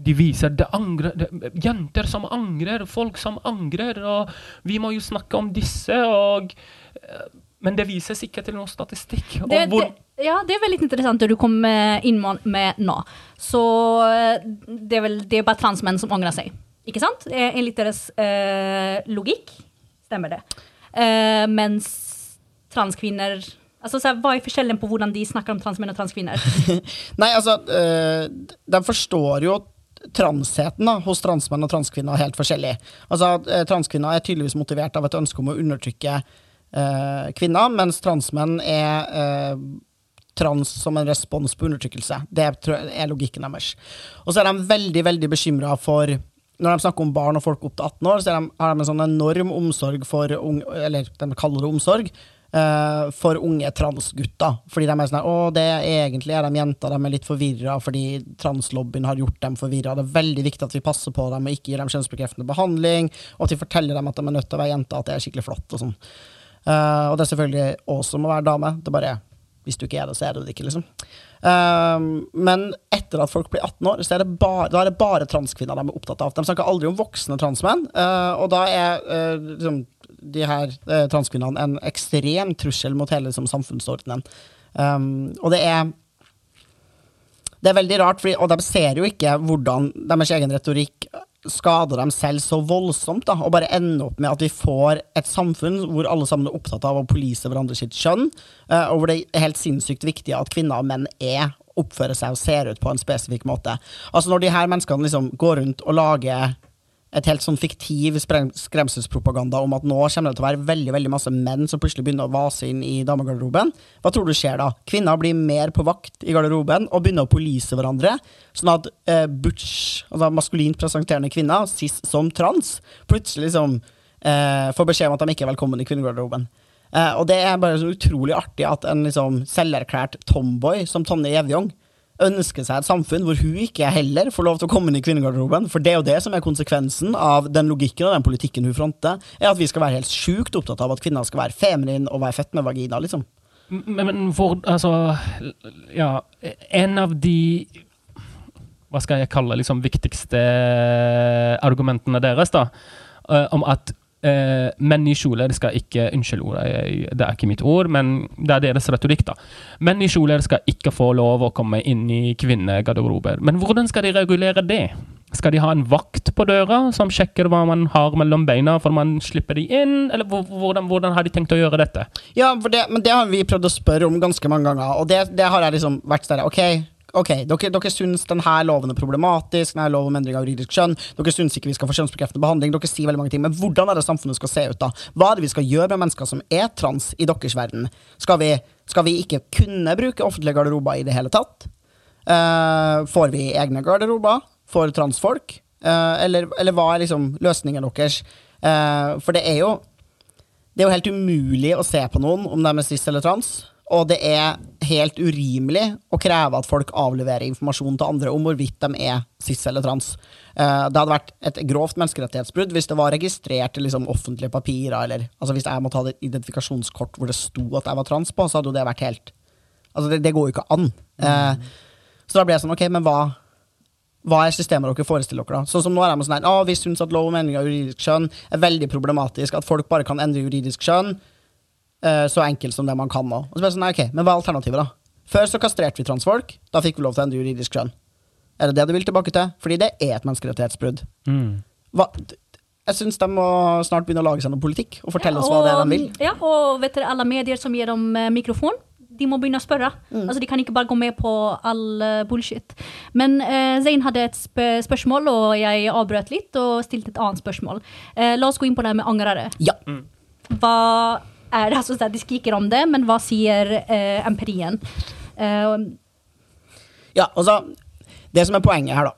De viser det angrer, det, jenter som angrer, folk som angrer, og vi må jo snakke om disse, og eh, Men det vises ikke til noen statistikk. Og Det, hvor, det, ja, det er veldig interessant det du kom inn med- med nå. Så eh, det er vel det er bare transmenn som angrer seg, Ikke sant? En Enligt deres eh, logikk stemmer det. Eh, mens transkvinner Altså, så Hva er forskjellen på hvordan de snakker om transmenn og transkvinner? Nei, altså, øh, de forstår jo transheten da, hos transmenn og transkvinner helt forskjellig. Altså, øh, Transkvinner er tydeligvis motivert av et ønske om å undertrykke eh, kvinner, mens transmenn er eh, trans som en respons på undertrykkelse. Det er logikken deres. Og så er de veldig, veldig bekymra for når de snakker om barn og folk opp til 18 år, så er de, har de en sånn enorm omsorg for unge, Eller de kaller det omsorg. Eh, for unge transgutter. Fordi de er sånn å, det er egentlig er de jenter, de er litt forvirra fordi translobbyen har gjort dem forvirra. Det er veldig viktig at vi passer på dem og ikke gir dem kjønnsbekreftende behandling, og at vi forteller dem at de er nødt til å være jenter, at det er skikkelig flott og sånn. Uh, og det er selvfølgelig også å være dame. Det er bare hvis du ikke er det, så er du det ikke, liksom. Um, men etter at folk blir 18 år, så er det bare, da er det bare transkvinner de er opptatt av. De snakker aldri om voksne transmenn, uh, og da er uh, liksom, de her uh, transkvinnene en ekstrem trussel mot hele liksom, samfunnsordenen. Um, og det er det er veldig rart, fordi, og de ser jo ikke hvordan deres egen retorikk skader dem selv så voldsomt, da, og bare ender opp med at vi får et samfunn hvor alle sammen er opptatt av å police hverandre sitt kjønn, eh, og hvor det er helt sinnssykt viktig at kvinner og menn er, oppfører seg og ser ut på en spesifikk måte. Altså Når de her menneskene liksom går rundt og lager et helt sånn fiktiv skremselspropaganda om at nå kommer det til å være veldig veldig masse menn som plutselig begynner å vase inn i damegarderoben. Hva tror du skjer da? Kvinner blir mer på vakt i garderoben og begynner å polise hverandre. Sånn at eh, butch, altså maskulint presenterende kvinner, cis som trans, plutselig liksom eh, får beskjed om at de ikke er velkommen i kvinnegarderoben. Eh, og det er bare så utrolig artig at en liksom selverklært tomboy som Tonje Gjevjong ønsker seg et samfunn hvor hun ikke heller får lov til å komme inn i kvinnegarderoben. For det er jo det som er konsekvensen av den logikken og den politikken hun fronter, er at vi skal være helt sjukt opptatt av at kvinner skal være feminine og være fett med vagina, liksom. Men, men for, Altså, ja En av de Hva skal jeg kalle liksom viktigste argumentene deres, da, eh, om at Uh, menn i kjoler skal ikke Unnskyld ordet, det er ikke mitt ord, men det er deres retorikk, da. Menn i kjoler skal ikke få lov å komme inn i kvinnegarderober. Men hvordan skal de regulere det? Skal de ha en vakt på døra som sjekker hva man har mellom beina for man slipper de inn, eller hvordan, hvordan har de tenkt å gjøre dette? Ja, det, men det har vi prøvd å spørre om ganske mange ganger, og det, det har jeg liksom vært sånn OK, ok, dere, dere syns denne loven er problematisk, denne loven om endring av juridisk kjønn, dere syns ikke vi skal få kjønnsbekreftende behandling, dere sier veldig mange ting, men hvordan er det samfunnet skal se ut, da? Hva er det vi skal gjøre med mennesker som er trans i deres verden? Skal vi, skal vi ikke kunne bruke offentlige garderober i det hele tatt? Uh, får vi egne garderober for transfolk? Uh, eller, eller, hva er liksom løsningen deres? Uh, for det er jo det er jo helt umulig å se på noen om de er cis eller trans. Og det er helt urimelig å kreve at folk avleverer informasjon til andre om hvorvidt de er cis eller trans. Uh, det hadde vært et grovt menneskerettighetsbrudd hvis det var registrert i liksom, offentlige papirer. Eller, altså Hvis jeg måtte ha et identifikasjonskort hvor det sto at jeg var trans på, så hadde jo det vært helt Altså, det, det går jo ikke an. Uh, så da ble jeg sånn, ok, men hva, hva er systemet dere forestiller dere? da? Sånn som nå er de sånn her, Vi syns at lov om endring av juridisk kjønn er veldig problematisk. At folk bare kan endre juridisk kjønn. Uh, så enkelt som det man kan nå. Og så ble jeg sånn, nei, ok, Men hva er alternativet, da? Før så kastrerte vi transfolk. Da fikk vi lov til å endre juridisk kjønn. Er det det du vil tilbake til? Fordi det er et menneskerettighetsbrudd. Mm. Hva, jeg syns de må snart begynne å lage seg noe politikk og fortelle ja, og, oss hva det er de vil. Ja, og vet dere, alle medier som gir dem uh, mikrofon, de må begynne å spørre. Mm. Altså, de kan ikke bare gå med på all uh, bullshit. Men eh, Zain hadde et sp spørsmål, og jeg avbrøt litt og stilte et annet spørsmål. la oss gå inn på det med angrere. Ja. Mm. Hva er altså de skriker om det, men hva sier eh, empirien? Uh, ja, altså Det som er poenget her, da.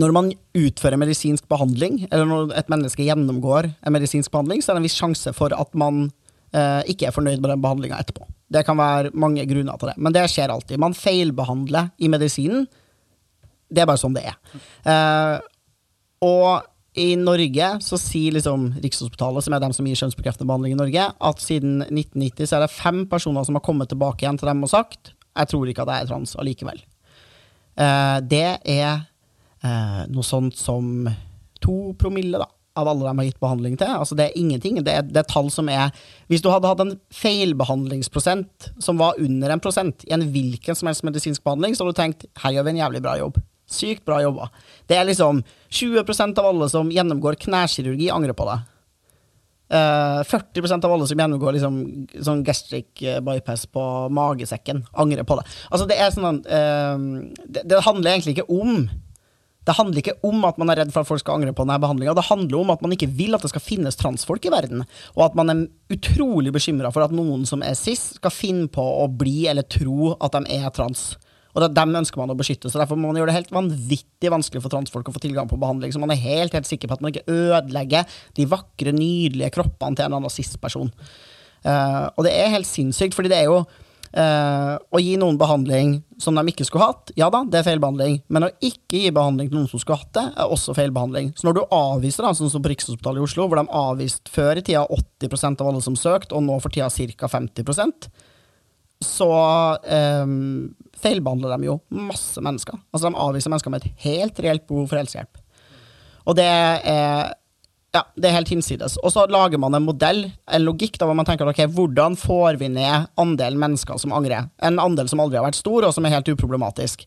Når man utfører medisinsk behandling, eller når et menneske gjennomgår en medisinsk behandling, så er det en viss sjanse for at man uh, ikke er fornøyd med den behandlinga etterpå. Det kan være mange grunner til det, men det skjer alltid. Man feilbehandler i medisinen. Det er bare sånn det er. Uh, og i Norge så sier liksom Rikshospitalet, som er dem som gir kjønnsbekreftende behandling i Norge, at siden 1990 så er det fem personer som har kommet tilbake igjen til dem og sagt jeg tror ikke at jeg er trans allikevel. Eh, det er eh, noe sånt som to promille da, av alle de har gitt behandling til. Altså Det er ingenting. Det er, det er tall som er Hvis du hadde hatt en feilbehandlingsprosent som var under en prosent i en hvilken som helst medisinsk behandling, så hadde du tenkt her gjør vi en jævlig bra jobb. Sykt bra jobba. Det er liksom 20% av alle som gjennomgår knærkirurgi angrer på det. Uh, eh, 40% av alle som gjennomgår liksom, sånn gastric eh, bypass på magesekken, angrer på det. Altså, det sånn uh, det, det, handler egentlig ikke om Det handler ikke om at man er redd for at folk skal angre på denne behandlinga. Det handler om at man ikke vil at det skal finnes transfolk i verden, og at man er utrolig bekymra for at noen som er cis, skal finne på å bli eller tro at de er trans. Og dem ønsker man å beskytte, så derfor må man gjøre det helt vanvittig vanskelig for transfolk å få tilgang på behandling, så man er helt, helt sikker på at man ikke ødelegger de vakre, nydelige kroppene til en annen cis-person. Uh, og det er helt sinnssykt, fordi det er jo uh, å gi noen behandling som de ikke skulle hatt, ja da, det er feilbehandling. Men å ikke gi behandling til noen som skulle hatt det, er også feilbehandling. Så når du avviser, da, sånn som på Rikshospitalet i Oslo, hvor de avviste før i tida 80% av alle som søkte, og nå for tida ca. 50% så um, feilbehandler de jo masse mennesker. Altså De avviser mennesker med et helt reelt behov for helsehjelp. Og det er ja, det er helt hinsides. Og så lager man en modell, en logikk, da hvor man tenker ok, hvordan får vi ned andelen mennesker som angrer? En andel som aldri har vært stor, og som er helt uproblematisk.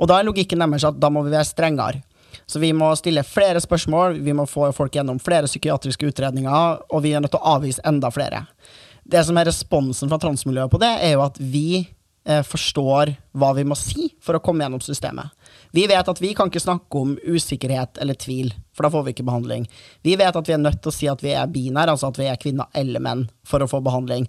Og da er logikken deres at da må vi være strengere. Så vi må stille flere spørsmål, vi må få folk gjennom flere psykiatriske utredninger, og vi er nødt til å avvise enda flere. Det som er responsen fra transmiljøet på det, er jo at vi forstår hva vi må si for å komme gjennom systemet. Vi vet at vi kan ikke snakke om usikkerhet eller tvil, for da får vi ikke behandling. Vi vet at vi er nødt til å si at vi er binære, altså at vi er kvinner eller menn, for å få behandling.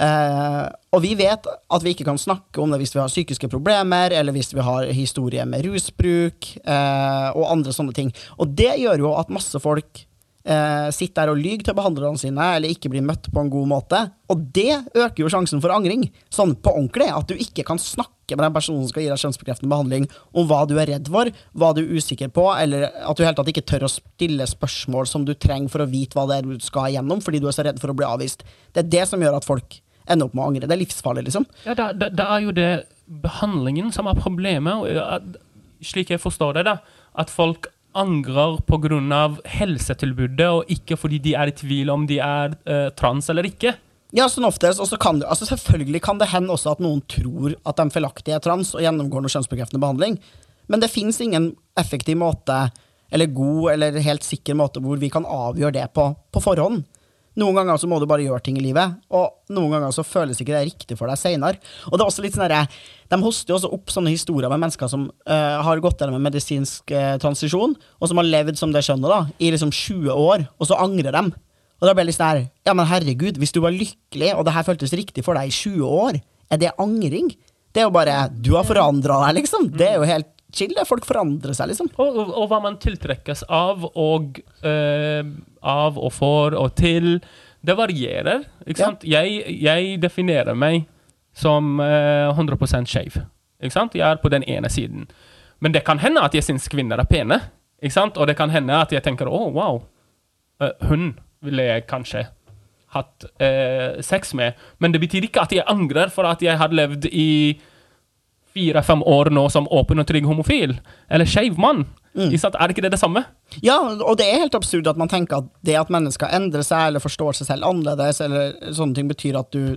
Uh, og vi vet at vi ikke kan snakke om det hvis vi har psykiske problemer, eller hvis vi har historie med rusbruk uh, og andre sånne ting. Og det gjør jo at masse folk eh, sitter der og lyver til behandlerne sine, eller ikke blir møtt på en god måte. Og det øker jo sjansen for angring, sånn på ordentlig. At du ikke kan snakke med den personen som skal gi deg kjønnsbekreftende behandling, om hva du er redd for, hva du er usikker på, eller at du i hele tatt ikke tør å stille spørsmål som du trenger for å vite hva det er du skal igjennom, fordi du er så redd for å bli avvist. Det er det som gjør at folk ender opp med å angre. Det er livsfarlig, liksom. Ja, det, da, da er jo det behandlingen som er problemet. Slik jeg forstår det, da. At folk angrer pga. helsetilbudet, og ikke fordi de er i tvil om de er eh, trans eller ikke. Ja, sånn oftest, og kan det, altså Selvfølgelig kan det hende også at noen tror at de feilaktig er trans og gjennomgår noe kjønnsbekreftende behandling, men det fins ingen effektiv måte, eller god eller helt sikker måte, hvor vi kan avgjøre det på, på forhånd. Noen ganger så må du bare gjøre ting i livet, og noen ganger så føles ikke det riktig for deg seinere. Og det er også litt sånn derre- De hoster jo også opp sånne historier med mennesker som uh, har gått gjennom en medisinsk uh, transisjon, og som har levd som det skjønner, da, i liksom 20 år, og så angrer dem. Og da blir det litt sånn her Ja, men herregud, hvis du var lykkelig, og det her føltes riktig for deg i 20 år, er det angring? Det er jo bare Du har forandra deg, liksom. Det er jo helt chill. Folk forandrer seg, liksom. Og, og, og hva man tiltrekkes av og uh, av og for og til, det varierer. Ikke Ja. sant? Jeg, jeg definerer meg som uh, 100 skeiv. Ikke sant? Jeg er på den ene siden. Men det kan hende at jeg syns kvinner er pene. Ikke sant? Og det kan hende at jeg tenker å, wow, uh, hun ville jeg kanskje hatt eh, sex med. Men det betyr ikke at jeg angrer for at jeg har levd i fire-fem år nå som åpen og trygg homofil, eller skeiv mann. Mm. Er ikke det det samme? Ja, og det er helt absurd at man tenker at det at mennesker endrer seg eller forstår seg selv annerledes, eller sånne ting, betyr at du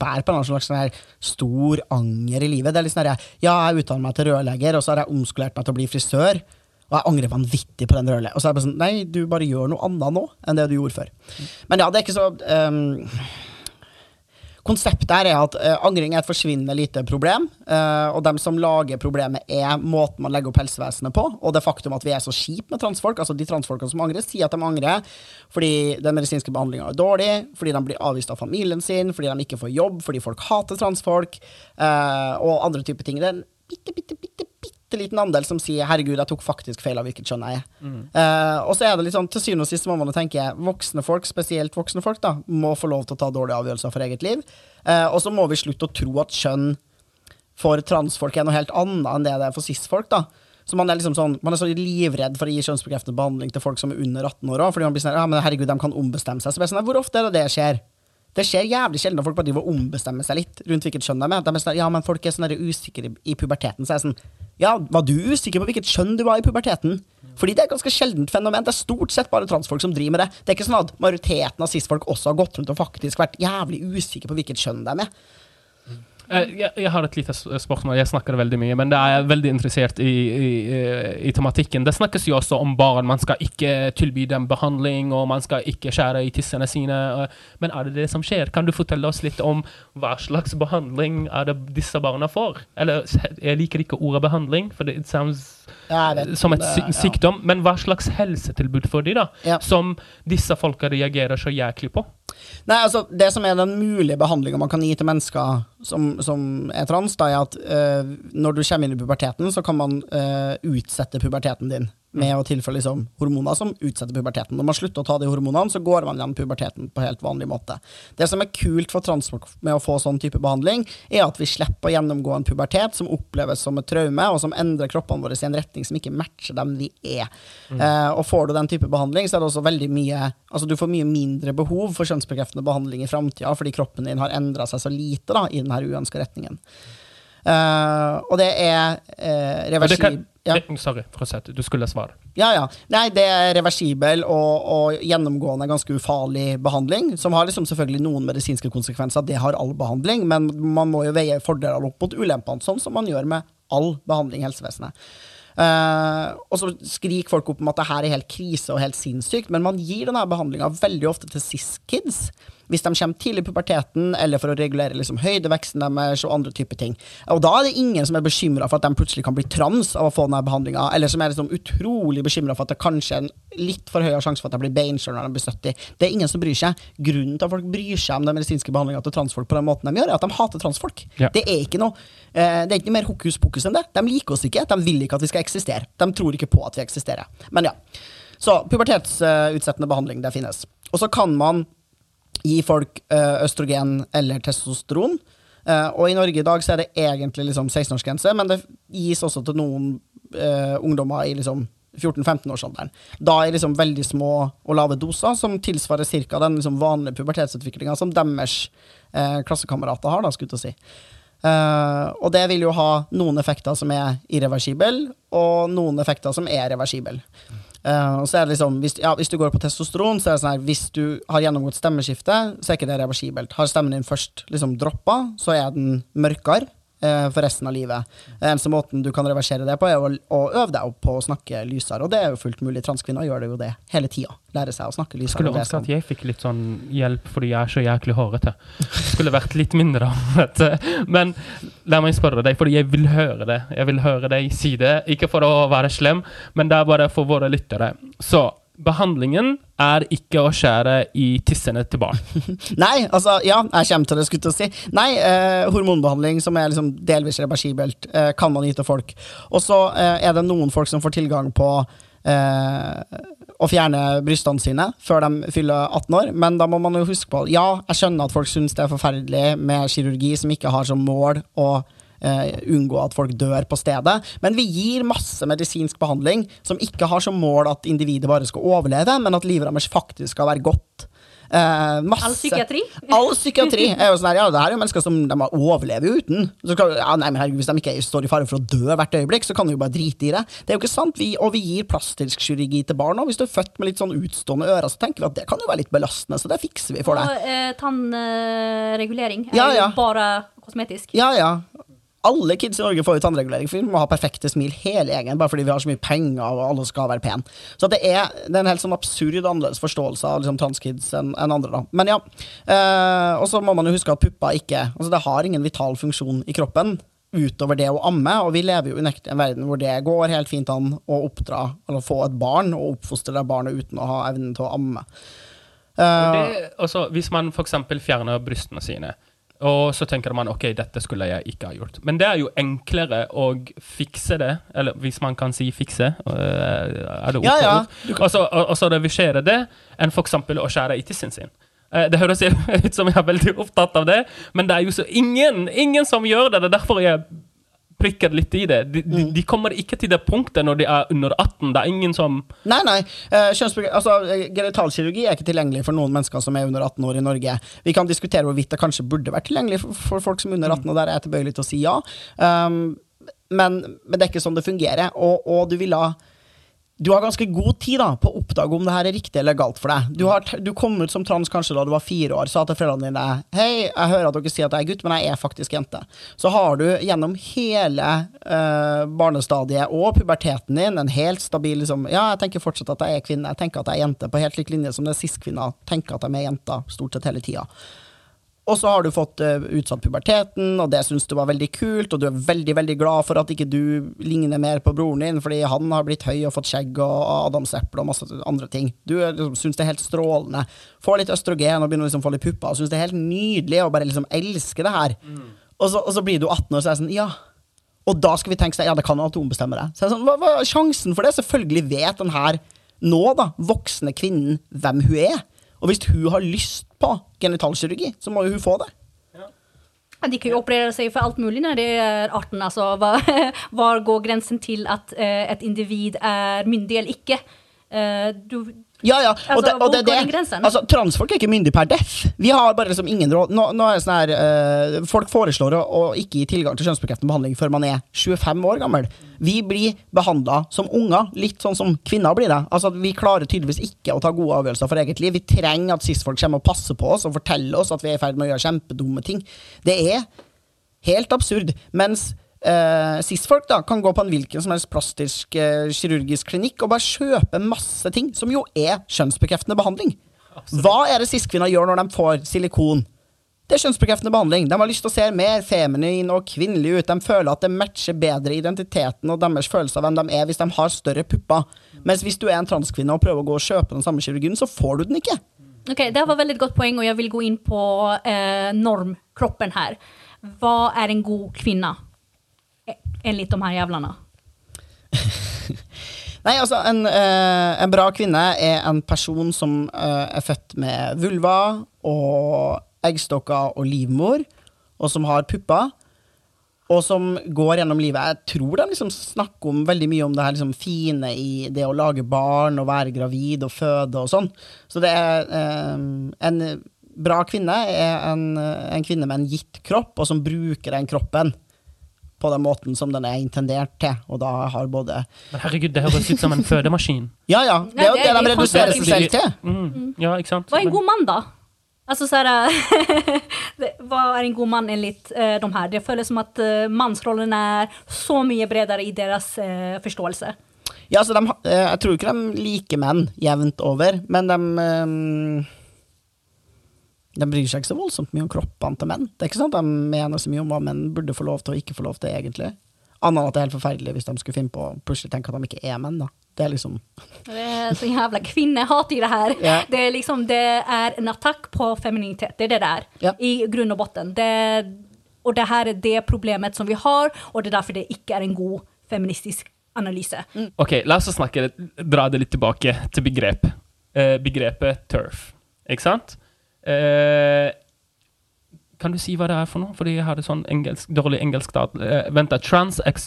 bærer på en slags sånn stor anger i livet. Det er litt sånn her, ja, jeg utdanner meg til rørlegger, og så har jeg omskolert meg til å bli frisør, og jeg angrer vanvittig på den rørleggeren. Og så er det bare sånn, nei, du bare gjør noe annet nå enn det du gjorde før. Men ja, det er ikke så ehm, Konseptet her er at uh, angring er et forsvinnende lite problem, Uh, og dem som lager problemet, er måten man legger opp helsevesenet på, og det faktum at vi er så kjipe med transfolk. Altså De transfolkene som angrer, sier at de angrer fordi den medisinske behandlinga er dårlig, fordi de blir avvist av familien sin, fordi de ikke får jobb, fordi folk hater transfolk, uh, og andre typer ting. Det er en bitte, bitte, bitte, bitte liten andel som sier 'herregud, jeg tok faktisk feil av hvilket kjønn jeg er'. Eh, og så er det litt sånn, til syvende og sist må man tenke voksne folk, spesielt voksne folk, da, må få lov til å ta dårlige avgjørelser for eget liv. Eh, og så må vi slutte å tro at kjønn for transfolk er noe helt annet enn det det er for cis-folk. da. Så man er liksom sånn, man er så livredd for å gi kjønnsbekreftende behandling til folk som er under 18 år òg, fordi man blir sånn ja, men herregud, de kan ombestemme seg. Så blir sånn, Hvor ofte er det det skjer? Det skjer jævlig sjelden når folk bare driver og ombestemmer seg litt rundt hvilket kjønn de er. De er sånn, ja, men folk er sånn usikre i puberteten. Så er jeg sånn, ja, var du usikker på hvilket kjønn du var i puberteten? Fordi det er et ganske sjeldent fenomen. Det er stort sett bare transfolk som driver med det. Det er ikke sånn at majoriteten av cis-folk også har gått rundt og faktisk vært jævlig usikre på hvilket kjønn de er. Eh, Jeg, jeg har et lite spørsmål. Jeg snakker veldig mye, men det er jeg veldig interessert i, i, i tematikken. Det snakkes jo også om barn. Man skal ikke tilby dem behandling, og man skal ikke skjære i tissene sine. eh, Men er det det som skjer? Kan du fortelle oss litt om hva slags behandling er det disse barna får? Eller jeg liker ikke ordet behandling, for det sounds jeg vet, som et det- sy sykdom. Men hva slags helsetilbud får de, da? Som disse folka reagerer så jæklig på? Nei, altså, det som er den mulige behandlinga man kan gi til mennesker som, som er trans, da, er at eh, når du kommer inn i puberteten, så kan man eh, utsette puberteten din med å tilføre liksom, hormoner som utsetter puberteten. Når man slutter å ta de hormonene, så går man gjennom puberteten på helt vanlig måte. Det som er kult for transfolk med å få sånn type behandling, er at vi slipper å gjennomgå en pubertet som oppleves som et traume, og som endrer kroppene våre i en retning som ikke matcher dem vi er. Eh, og får du den type behandling, så er det også veldig mye Altså du får mye mindre behov for kjønnsbekreftende behandling i framtida, fordi kroppen din har endra seg så lite da, i denne uønska retningen. Eh, og det er uh, reversibelt kan, ja. det, sorry, fortsett. Du skulle svare. Ja, ja. Nei, det er reversibel og, og gjennomgående ganske ufarlig behandling, som har liksom selvfølgelig noen medisinske konsekvenser. Det har all behandling, men man må jo veie fordelene opp mot ulempene, sånn som man gjør med all behandling i helsevesenet. Uh, og så skriker folk opp om at det her er helt krise og helt sinnssykt, men man gir denne behandlinga veldig ofte til cis-kids. Hvis de kommer tidlig i puberteten, eller for å regulere liksom høydeveksten deres og andre typer ting. Og da er det ingen som er bekymra for at de plutselig kan bli trans av å få denne behandlinga, eller som er liksom utrolig bekymra for at det kanskje er en litt for høy sjanse for at de blir beinskjør når de blir 70. Det er ingen som bryr seg. Grunnen til at folk bryr seg om den medisinske behandlinga til transfolk på den måten de gjør, er at de hater transfolk. Ja. Det er ikke noe eh, Det er ikke noe mer hokus pokus enn det. De liker oss ikke, de vil ikke at vi skal eksistere. De tror ikke på at vi eksisterer. Men ja. Så pubertetsutsettende behandling, det finnes. Og så kan man gi folk eh, østrogen eller testosteron. Eh, og i Norge i dag så er det egentlig liksom 16-årsgrense, men det gis også til noen eh, ungdommer i liksom 14-15-årsalderen. Da i liksom veldig små og lave doser, som tilsvarer ca. den liksom vanlige pubertetsutviklinga som deres eh, klassekamerater har, da, skulle si. Eh, og det vil jo ha noen effekter som er irreversible, og noen effekter som er reversible. Og så er det liksom, hvis, ja, hvis du går på testosteron, så er det sånn her Hvis du har gjennomgått stemmeskifte, så er ikke det reversibelt. Har stemmen din først liksom droppa, så er den mørkere eh, for resten av livet. Eneste måten du kan reversere det på, er å, å øve deg opp på å snakke lysere, og det er jo fullt mulig. Transkvinner gjør det jo det hele tida. Lære seg å snakke lysere. Skulle ønske sånn. at jeg fikk litt sånn hjelp fordi jeg er så jæklig hårete. Skulle vært litt mindre da. Men la meg spørre deg, fordi jeg vil høre det. Jeg vil høre deg si det. Ikke for å være slem, men det er bare for våre lyttere. Så behandlingen er ikke å skjære i tissene til barn. Nei, altså, ja, jeg kommer til det, skulle til å si. Nei, eh, hormonbehandling som er liksom delvis reversibelt, eh, kan man gi til folk. Og så eh, er det noen folk som får tilgang på eh, å fjerne brystene sine før de fyller 18 år, men da må man jo huske på Ja, jeg skjønner at folk syns det er forferdelig med kirurgi som ikke har som mål å unngå at folk dør på stedet, men vi gir masse medisinsk behandling som ikke har som mål at individet bare skal overleve, men at livet deres faktisk skal være godt. Eh, masse. All psykiatri? All psykiatri er jo sånn her, ja, det her er jo mennesker som de overlever uten. Så skal, ja, nei, men herregud, Hvis de ikke står i fare for å dø hvert øyeblikk, så kan de jo bare drite i det. Det er jo ikke sant, vi, Og vi gir plastisk kirurgi til barn òg. Hvis du er født med litt sånn utstående ører, så tenker vi at det kan jo være litt belastende, så det fikser vi for deg. Og eh, tannregulering er Ja, ja. jo bare kosmetisk. Ja, ja. Alle kids i Norge får jo tannregulering, for vi må ha perfekte smil hele gjengen, bare fordi vi har så mye penger og alle skal være pen. Så det er, det er en helt sånn absurd annerledes forståelse av liksom, transkids enn en andre. da. Men ja. Eh, og så må man jo huske at pupper ikke altså Det har ingen vital funksjon i kroppen utover det å amme, og vi lever jo unektelig i en verden hvor det går helt fint an å oppdra, eller få et barn og oppfostre det barnet uten å ha evnen til å amme. Uh, Det, også, hvis man f.eks. fjerner brystene sine, og så tenker man ok, dette skulle jeg ikke ha gjort. Men det er jo enklere å fikse det, eller hvis man kan si fikse. øh, er det Ja, ja. og, al- altså revisere det, enn f.eks. å skjære i tissen sin. Eh, Det høres ut som jeg er veldig opptatt av det, men det er jo så ingen, ingen som gjør det. Det er derfor jeg prikker litt i det. De, mm. de kommer ikke til det punktet når de er under 18. Det er ingen som Nei, nei. Eh, altså, eh, genitalkirurgi er ikke tilgjengelig for noen mennesker som er under 18 år i Norge. Vi kan diskutere hvorvidt det kanskje burde vært tilgjengelig for, for folk som er under 18, og der er jeg tilbøyelig til å si ja. Um, men, men det er ikke sånn det fungerer, og, og du ville ha du har ganske god tid da på å oppdage om det her er riktig eller galt for deg. Du, har, du kom ut som trans kanskje da du var fire år, sa til foreldrene dine Hei, jeg hører at dere sier at jeg er gutt, men jeg er faktisk jente. Så har du gjennom hele øh, barnestadiet og puberteten din en helt stabil liksom, Ja, jeg tenker fortsatt at jeg er kvinne, jeg tenker at jeg er jente, på helt lik linje som det cis-kvinner tenker at de er jenter stort sett hele tida. Og så har du fått eh, utsatt puberteten, og det syns du var veldig kult, og du er veldig veldig glad for at ikke du ligner mer på broren din, fordi han har blitt høy og fått skjegg og adamseple og masse andre ting. Du er liksom, syns det er helt strålende. Får litt østrogen og begynner å liksom få litt pupper, og syns det er helt nydelig og bare liksom elsker det her. Og, så, og så blir du 18 år, så er det sånn, ja. Og da skal vi tenke seg, ja, det kan atombestemme deg. Så er det sånn, hva, hva er sjansen for det? Selvfølgelig vet den her nå, da, voksne kvinnen, hvem hun er. Og hvis hun har lyst på genitalkirurgi, så må jo hun få det. Ja, De kan jo operere seg for alt mulig når det er 18. altså hva går grensen til at et ett individ er myndig eller ikke? Eh, du, Ja, ja. Og Altså, det, og det, det. Altså, transfolk er ikke myndige per def. Vi har bare liksom ingen råd. Nå, nå er det sånn her eh, Folk foreslår å, å ikke gi tilgang til kjønnsbekreftende behandling før man er 25 år gammel. Vi blir behandla som unger, litt sånn som kvinner blir det. Altså, Vi klarer tydeligvis ikke å ta gode avgjørelser for eget liv. Vi trenger at cis-folk kommer og passer på oss og forteller oss at vi er i ferd med å gjøre kjempedumme ting. Det er helt absurd. Mens uh, cis-folk da kan gå på en hvilken som helst plastisk eh, kirurgisk klinikk og bare kjøpe masse ting, som jo er kjønnsbekreftende behandling. Hva er det cis-kvinner gjør når de får silikon? Det er kjønnsbekreftende behandling. De har lyst til å se mer feminin og kvinnelig ut. De føler at det matcher bedre identiteten og deres følelse av hvem de er, hvis de har større pupper. Mens hvis du er en transkvinne og prøver å gå og kjøpe den samme kirurgien, så får du den ikke. Ok, det var veldig godt poeng, og jeg vil gå inn på eh, normkroppen her. Hva er en god kvinna? Enligt de här jävlarna. Nei, altså, en, eh, en bra kvinne er en person som eh, er født med vulva og eggstokker og livmor, og som har pupper. Og som går gjennom livet. Jeg tror de liksom snakker om veldig mye om det her liksom fine i det å lage barn og være gravid og føde og sånn. Så det er eh, En bra kvinne er en, en kvinne med en gitt kropp, og som bruker den kroppen på den måten som den er intendert til. Og da har både Men herregud, det høres ut som en fødemaskin. Ja, ja. Det er jo Nei, det, det er de reduserer seg selv til. Mm. Ja, ikke sant? Hva er en god mann, da? Altså så här, det- vad är en god man enligt uh, de här? Det føles som at uh, mansrollen er så mye bredere i deres uh, forståelse. Ja, altså, de, eh, jeg tror ikke de liker menn jevnt over, men de eh, De bryr seg ikke så voldsomt mye om kroppene til menn. Det er ikke sånn at de mener så mye om hva menn burde få lov til og ikke få lov til, egentlig. Annet enn at det er helt forferdelig hvis de skulle finne på å plutselig tenke at de ikke er menn. da. Det er liksom Det er så jævla kvinnehat i det her. Yeah. Det, er liksom, det er en attack på femininitet. Det er det det er, yeah. I grunn og botten. Og det her er det problemet som vi har og det er derfor det ikke er en god feministisk analyse. Ok, la oss snakke, dra det litt tilbake til begrep. Eh, begrepet turf, ikke sant? Eh, kan du si hva det er for noe? Fordi jeg hadde sånn engelsk, dårlig engelsk da. Uh, vent da, trans-ex...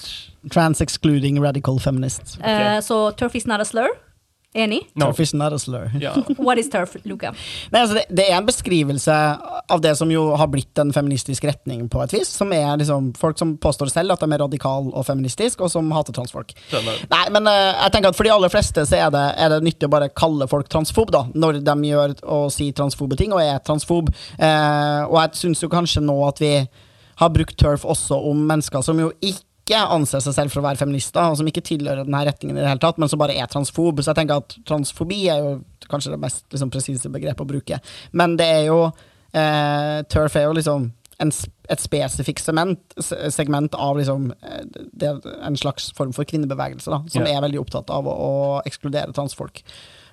trans-excluding radical feminist. Uh, så turf is not a slur. Är ni? No. Turf is not a slur. Yeah. What is turf, Luca? Nei, altså det, det er en beskrivelse av det som jo har blitt en feministisk retning på et vis. Som er liksom folk som påstår selv at de er radikal og feministisk, og som hater transfolk. Skjønner. Nei, men uh, jeg tenker at for de aller fleste så er det, er det nyttig å bare kalle folk transfob, da. Når de gjør og sier transfobe ting, og er transfob. Uh, og jeg syns jo kanskje nå at vi har brukt turf også om mennesker som jo ikke anser seg selv for å være feminister, og som ikke tilhører denne retningen i det hele tatt, men som bare er transfob. Så jeg tenker at transfobi er jo kanskje det mest liksom, presise begrepet å bruke. Men det er jo eh, Turf er jo liksom en, et spesifikt segment, segment av liksom, eh, det, en slags form for kvinnebevegelse, da, som yeah. er veldig opptatt av å, å ekskludere transfolk.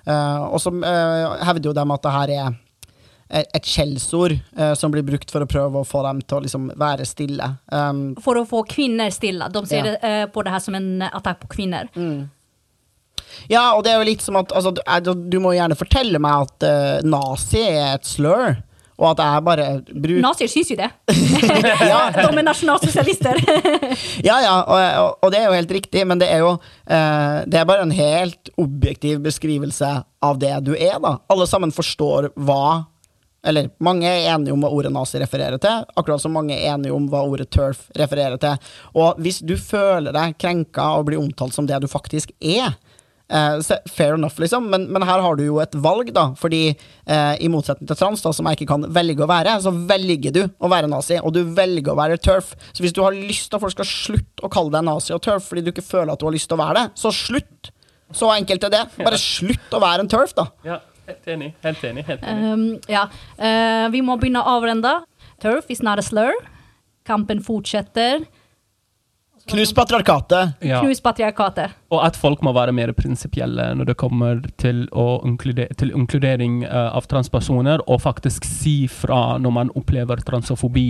Uh, og så uh, hevder jo dem at det her er et skjellsord eh, som blir brukt for å prøve å få dem til å liksom være stille. Um, for å få kvinner stille. De ser Ja. det, eh, på det her som en attack på kvinnor. ja, og det er jo litt som at altså, du, er- du må gjerne fortelle meg at uh, nazi er et slur, og at jeg bare bruker Nazier syns jo det. ja, De er nasjonalsosialister. Ja, ja, og, og det er jo helt riktig, men det er jo eh, Det er bare en helt objektiv beskrivelse av det du er, da. Alle sammen forstår hva Eller mange er enige om hva ordet nazi refererer til, akkurat som mange er enige om hva ordet turf refererer til. Og hvis du føler deg krenka og blir omtalt som det du faktisk er, Eh, så fair enough, liksom, men, men her har du jo et valg, da. Fordi eh, i motsetning til trans, da, som jeg ikke kan velge å være, så velger du å være nazi, og du velger å være turf. Så hvis du har lyst til at folk skal slutte å kalle deg nazi og turf fordi du ikke føler at du har lyst til å være det, så slutt! Så enkelt er det. Bare slutt å være en turf, da. ja, helt enig. Helt enig. Helt enig. Um, ja. Uh, vi må begynne å avrende. Turf is not a slur. Kampen fortsetter. Knus patriarkatet. Ja. Knus patriarkatet. Og at folk må være mer prinsipielle når det kommer til, å inklude, til inkludering eh, av transpersoner, og faktisk si fra når man opplever transofobi,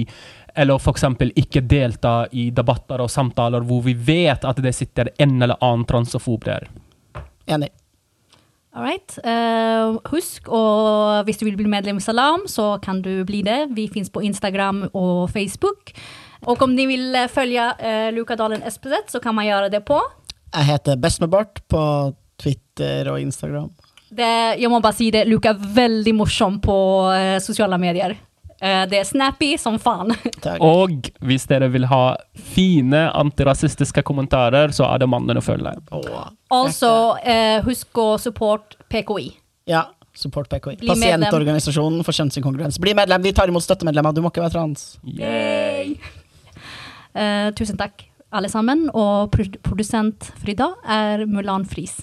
eller f.eks. ikke delta i debatter og samtaler hvor vi vet at det sitter en eller annen transofob der. Enig. All right. Eh, husk, og hvis du vil bli medlem i Salam, så kan du bli det. Vi finnes på Instagram og Facebook. Og om ni vil eh, følge uh, Luka Dalen Espeseth, så kan man gjøre det på Jeg heter Best med bart på Twitter og Instagram. det, Jeg må bare si det, Luka er veldig morsom på uh, sosiale medier. Eh, det er snappy som faen. Takk. Og hvis dere vil ha fine antirasistiske kommentarer, så er det mannen å følge. Åh. Also, eh, husk å support PKI. Ja, support PKI. Bli medlem. Pasientorganisasjonen for kjønnsinkongruens. Bli medlem, vi tar imot støttemedlemmer. Du må ikke være trans. Yay! Eh, tusen takk, alle sammen. Og produsent for i dag er Mulan Friis.